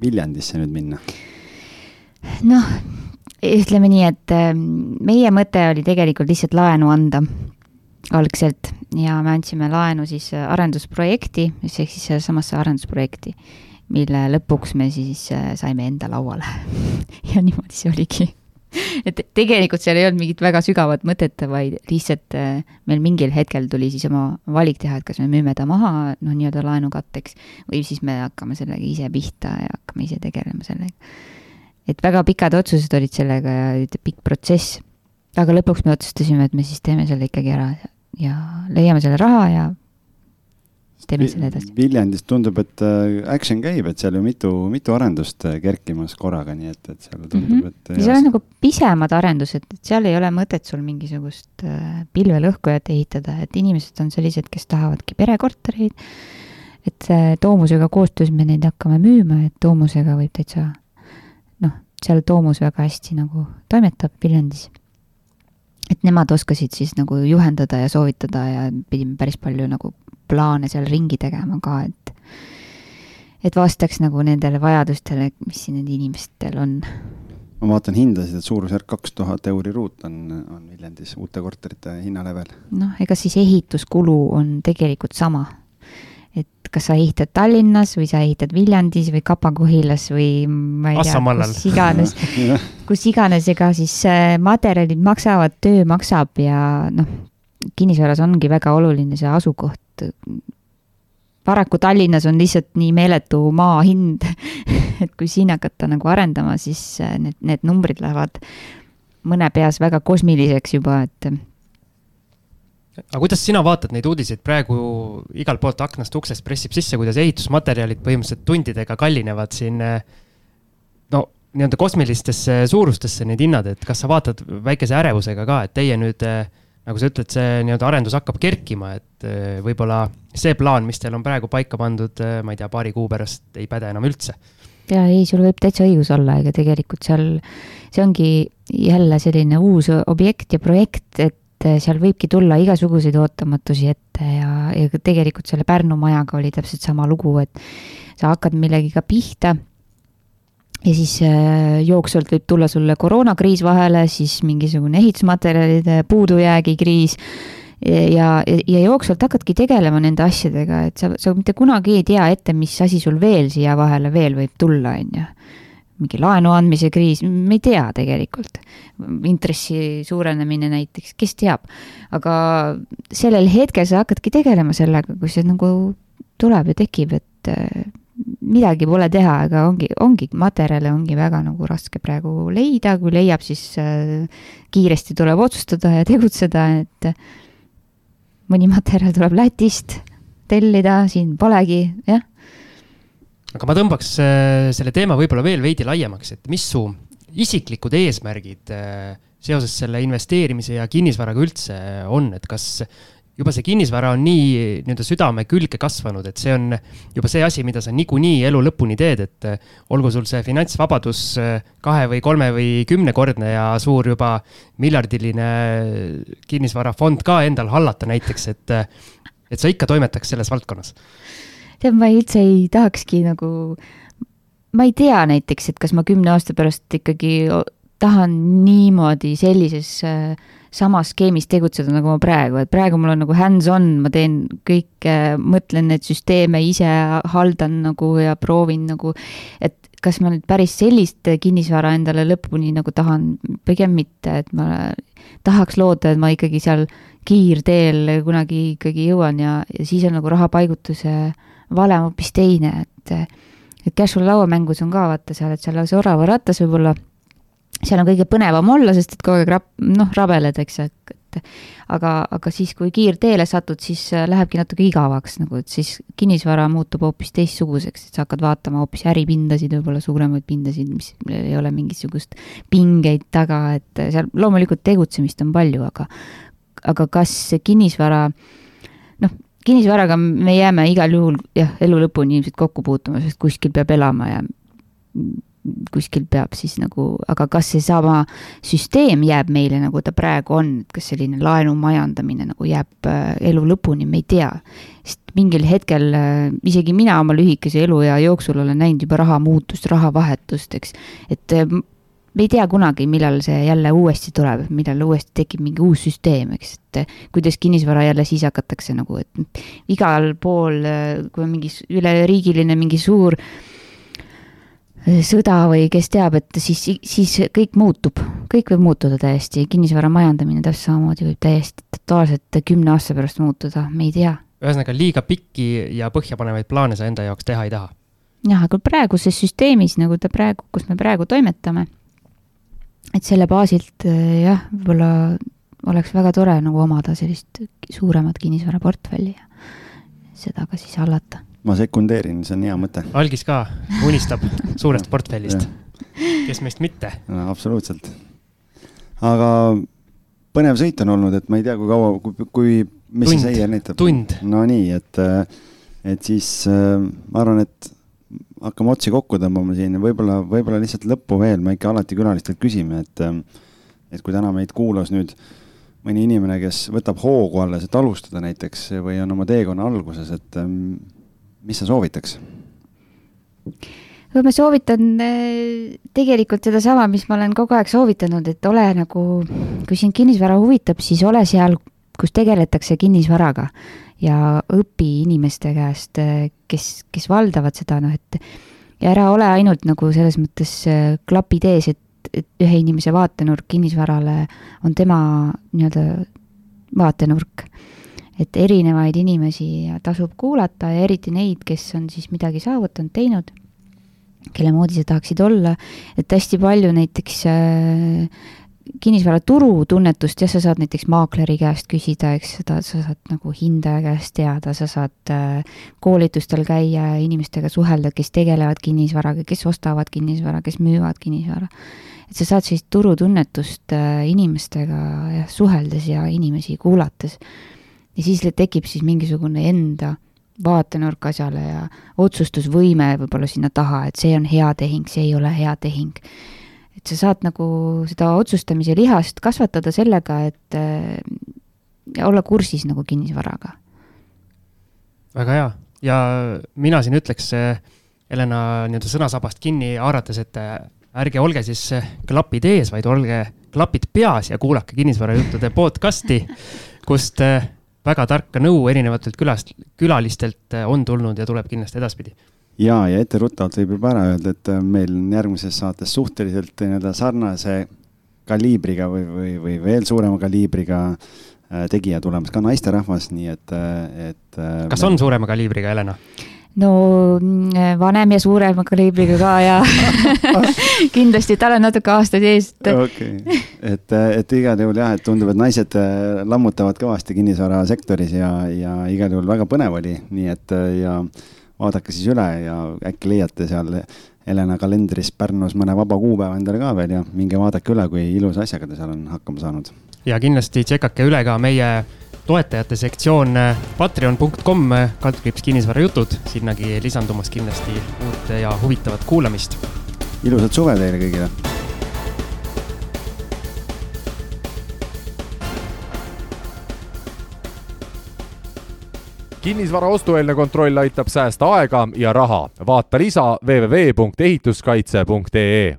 Viljandisse nüüd minna? noh, ütleme nii, et ähm, meie mõte oli tegelikult lihtsalt laenu anda. algselt ja me andsime laenu siis arendusprojekti, mis ehk siis sellesamasse arendusprojekti, mille lõpuks me siis äh, saime enda lauale ja niimoodi see oligi et tegelikult seal ei olnud mingit väga sügavat mõtet, vaid lihtsalt äh, meil mingil hetkel tuli siis oma valik teha, et kas me müüme ta maha, noh, nii-öelda laenukatteks või siis me hakkame sellega ise pihta ja hakkame ise tegelema sellega. et väga pikad otsused olid sellega ja pikk protsess. aga lõpuks me otsustasime, et me siis teeme selle ikkagi ära ja leiame selle raha ja teeme selle edasi. Viljandis tundub, et äh, action käib, et seal ju mitu, mitu arendust äh, kerkimas korraga, nii et, et seal tundub mm, -hmm. et. seal on nagu pisemad arendused, et seal ei ole mõtet sul mingisugust äh, pilvelõhkujat ehitada, et inimesed on sellised, kes tahavadki perekortereid. et Toomusega koostöös me neid hakkame müüma, et Toomusega võib täitsa noh, seal Toomus väga hästi nagu toimetab Viljandis et nemad oskasid siis nagu juhendada ja soovitada ja pidime päris palju nagu plaane seal ringi tegema ka, et et vastaks nagu nendele vajadustele, mis siin nendel inimestel on. ma vaatan hindasid, et suurusjärk kaks tuhat euri ruut on, on Viljandis uute korterite hinnalevel. noh, ega siis ehituskulu on tegelikult sama. et kas sa ehitad Tallinnas või sa ehitad Viljandis või Kapa-Kohilas või ma ei tea, kus iganes kus iganes, ega siis äh, materjalid maksavad, töö maksab ja noh, kinnisvaras ongi väga oluline see asukoht, paraku Tallinnas on lihtsalt nii meeletu maa hind, et kui siin hakata nagu arendama, siis äh, need, need numbrid lähevad mõne peas väga kosmiliseks juba, et. aga kuidas sina vaatad neid uudiseid praegu igalt poolt aknast uksest pressib sisse, kuidas ehitusmaterjalid põhimõtteliselt tundidega kallinevad siin äh, no nii-öelda kosmilistesse suurustesse need hinnad, et kas sa vaatad väikese ärevusega ka, et teie nüüd äh, nagu sa ütled, see nii-öelda arendus hakkab kerkima, et eh, võib-olla see plaan, mis teil on praegu paika pandud, eh, ma ei tea, paari kuu pärast ei päde enam üldse. ja ei, sul võib täitsa õigus olla, ega tegelikult seal, see ongi jälle selline uus objekt ja projekt, et seal võibki tulla igasuguseid ootamatusi ette ja, ja tegelikult selle Pärnu majaga oli täpselt sama lugu, et sa hakkad millegiga pihta ja siis äh, jooksvalt võib tulla sulle koroonakriis vahele, siis mingisugune ehitusmaterjalide puudujäägi kriis ja, ja, ja jooksvalt hakkadki tegelema nende asjadega, et sa, sa mitte kunagi ei tea ette, mis asi sul veel siia vahele veel võib tulla, on ju. mingi laenu andmise kriis, me ei tea tegelikult. intressi suurenemine näiteks, kes teab. aga sellel hetkel sa hakkadki tegelema sellega, kui see nagu tuleb ja tekib, et midagi pole teha, aga ongi, ongi, materjale ongi väga nagu raske praegu leida, kui leiab, siis äh, kiiresti tuleb otsustada ja tegutseda, et mõni materjal tuleb Lätist tellida, siin polegi, jah. aga ma tõmbaks äh, selle teema võib-olla veel veidi laiemaks, et mis su isiklikud eesmärgid äh, seoses selle investeerimise ja kinnisvaraga üldse on, et kas juba see kinnisvara on nii nii-öelda südame külge kasvanud, et see on juba see asi, mida sa niikuinii elu lõpuni teed, et eh, olgu sul see finantsvabadus eh, kahe või kolme või kümnekordne ja suur juba miljardiline kinnisvarafond ka endal hallata näiteks, et, eh, et sa ikka toimetaks selles valdkonnas? tead, ma üldse ei tahakski nagu, ma ei tea näiteks, et kas ma kümne aasta pärast ikkagi tahan niimoodi sellises äh, samas skeemis tegutseda, nagu ma praegu, et praegu mul on nagu hands-on, ma teen kõike, mõtlen neid süsteeme ise, haldan nagu ja proovin nagu, et kas ma nüüd päris sellist kinnisvara endale lõpuni nagu tahan, pigem mitte, et ma tahaks loota, et ma ikkagi seal kiirteel kunagi ikkagi jõuan ja, ja siis on nagu rahapaigutuse valem hoopis teine, et et Cashflow lauamängus on ka vaata seal, et seal lausa oravaratas võib-olla seal on kõige põnevam olla, sest et kogu aeg rap-, noh, rabeled, eks ju, et aga, aga siis, kui kiirteele satud, siis äh, lähebki natuke igavaks nagu, et siis kinnisvara muutub hoopis teistsuguseks, et sa hakkad vaatama hoopis äripindasid, võib-olla suuremaid pindasid, mis ei ole mingisugust pingeid taga, et seal loomulikult tegutsemist on palju, aga aga kas kinnisvara, noh, kinnisvaraga me jääme igal juhul jah, elu lõpuni ilmselt kokku puutuma, sest kuskil peab elama ja kuskil peab siis nagu, aga kas seesama süsteem jääb meile, nagu ta praegu on, kas selline laenu majandamine nagu jääb äh, elu lõpuni, me ei tea. sest mingil hetkel äh, isegi mina oma lühikese eluea jooksul olen näinud juba raha muutust, raha vahetust, eks, et äh, me ei tea kunagi, millal see jälle uuesti tuleb, millal uuesti tekib mingi uus süsteem, eks, et kuidas kinnisvara jälle siis hakatakse nagu, et igal pool, kui on mingi üleriigiline mingi suur sõda või kes teab, et siis, siis kõik muutub, kõik võib muutuda täiesti, kinnisvara majandamine täpselt samamoodi võib täiesti totaalselt kümne aasta pärast muutuda, me ei tea. ühesõnaga liiga pikki ja põhjapanevaid plaane sa enda jaoks teha ei taha? jah, aga praeguses süsteemis, nagu ta praegu, kus me praegu toimetame et selle baasilt eh, jah, võib-olla oleks väga tore nagu omada sellist suuremat kinnisvaraportfelli ja seda ka siis hallata. Ma sekundeerin, see on hea mõte. algis ka unistab suurest portfellist kes meist mitte no,? absoluutselt. aga põnev sõit on olnud, et ma ei tea, kui kaua, kui, kui, mis tund, see seier näitab? tund. no nii, et, et siis äh, ma arvan, et hakkame otsi kokku tõmbama siin võib-olla, võib-olla lihtsalt lõppu veel, me ikka alati külalistelt küsime, et ähm, et kui täna meid kuulas nüüd mõni inimene, kes võtab hoogu alles, et alustada näiteks või on oma teekonna alguses, et ähm, mis sa soovitaks? ma soovitan äh, tegelikult sedasama, mis ma olen kogu aeg soovitanud, et ole nagu, kui sind kinnisvara huvitab, siis ole seal, kus tegeletakse kinnisvaraga ja õpi inimeste käest, kes, kes valdavad seda, noh et ja ära ole ainult nagu selles mõttes äh, klapid ees, et, et ühe inimese vaatenurk kinnisvarale on tema nii-öelda vaatenurk. Et erinevaid inimesi tasub kuulata ja eriti neid, kes on siis midagi saavutanud, teinud, kelle moodi sa tahaksid olla, et hästi palju näiteks äh, kinnisvaraturu tunnetust, jah, sa saad näiteks maakleri käest küsida, eks seda, sa saad nagu hindaja käest teada, sa saad äh, koolitustel käia, inimestega suhelda, kes tegelevad kinnisvaraga, kes ostavad kinnisvara, kes müüvad kinnisvara. et sa saad sellist turutunnetust äh, inimestega jah, suheldes ja inimesi kuulates. Ja siis tekib siis mingisugune enda vaatenurk asjale ja otsustusvõime võib-olla sinna taha, et see on hea tehing, see ei ole hea tehing et sa saad nagu seda otsustamise lihast kasvatada sellega, et äh, olla kursis nagu kinnisvaraga. väga hea ja mina siin ütleks Helena nii-öelda sõnasabast kinni haarates, et äh, ärge olge siis äh, klapid ees, vaid olge klapid peas ja kuulake kinnisvarajuttude podcast'i, kust äh, väga tarka nõu erinevatelt külast, külalistelt on tulnud ja tuleb kindlasti edaspidi ja, ja etteruttavalt võib juba ära öelda, et äh, meil on järgmises saates suhteliselt nii-öelda sarnase kaliibriga või, või, või veel suurema kaliibriga äh, tegija tulemas, ka naisterahvas, nii et, äh, et. kas on suurema kaliibriga, Helena? No mm, vanem ja suurema kaliibriga ka ja kindlasti tal on natuke aastaid ees. okei okay., et, et igal juhul jah, et tundub, et naised lammutavad kõvasti kinnisvarasektoris ja, ja igal juhul väga põnev oli, nii et ja vaadake siis üle ja äkki leiate seal Helena kalendris Pärnus mõne vaba kuupäeva endale ka veel ja minge vaadake üle, kui ilusa asjaga ta seal on hakkama saanud. ja kindlasti tšekake üle ka meie toetajate sektsioon patreon.com, kaldkriips kinnisvarajutud, sinnagi lisandumas kindlasti uut ja huvitavat kuulamist. ilusat suve teile kõigile kinnisvara ostueelne kontroll aitab säästa aega ja raha. vaata lisa www.ehituskaitse.ee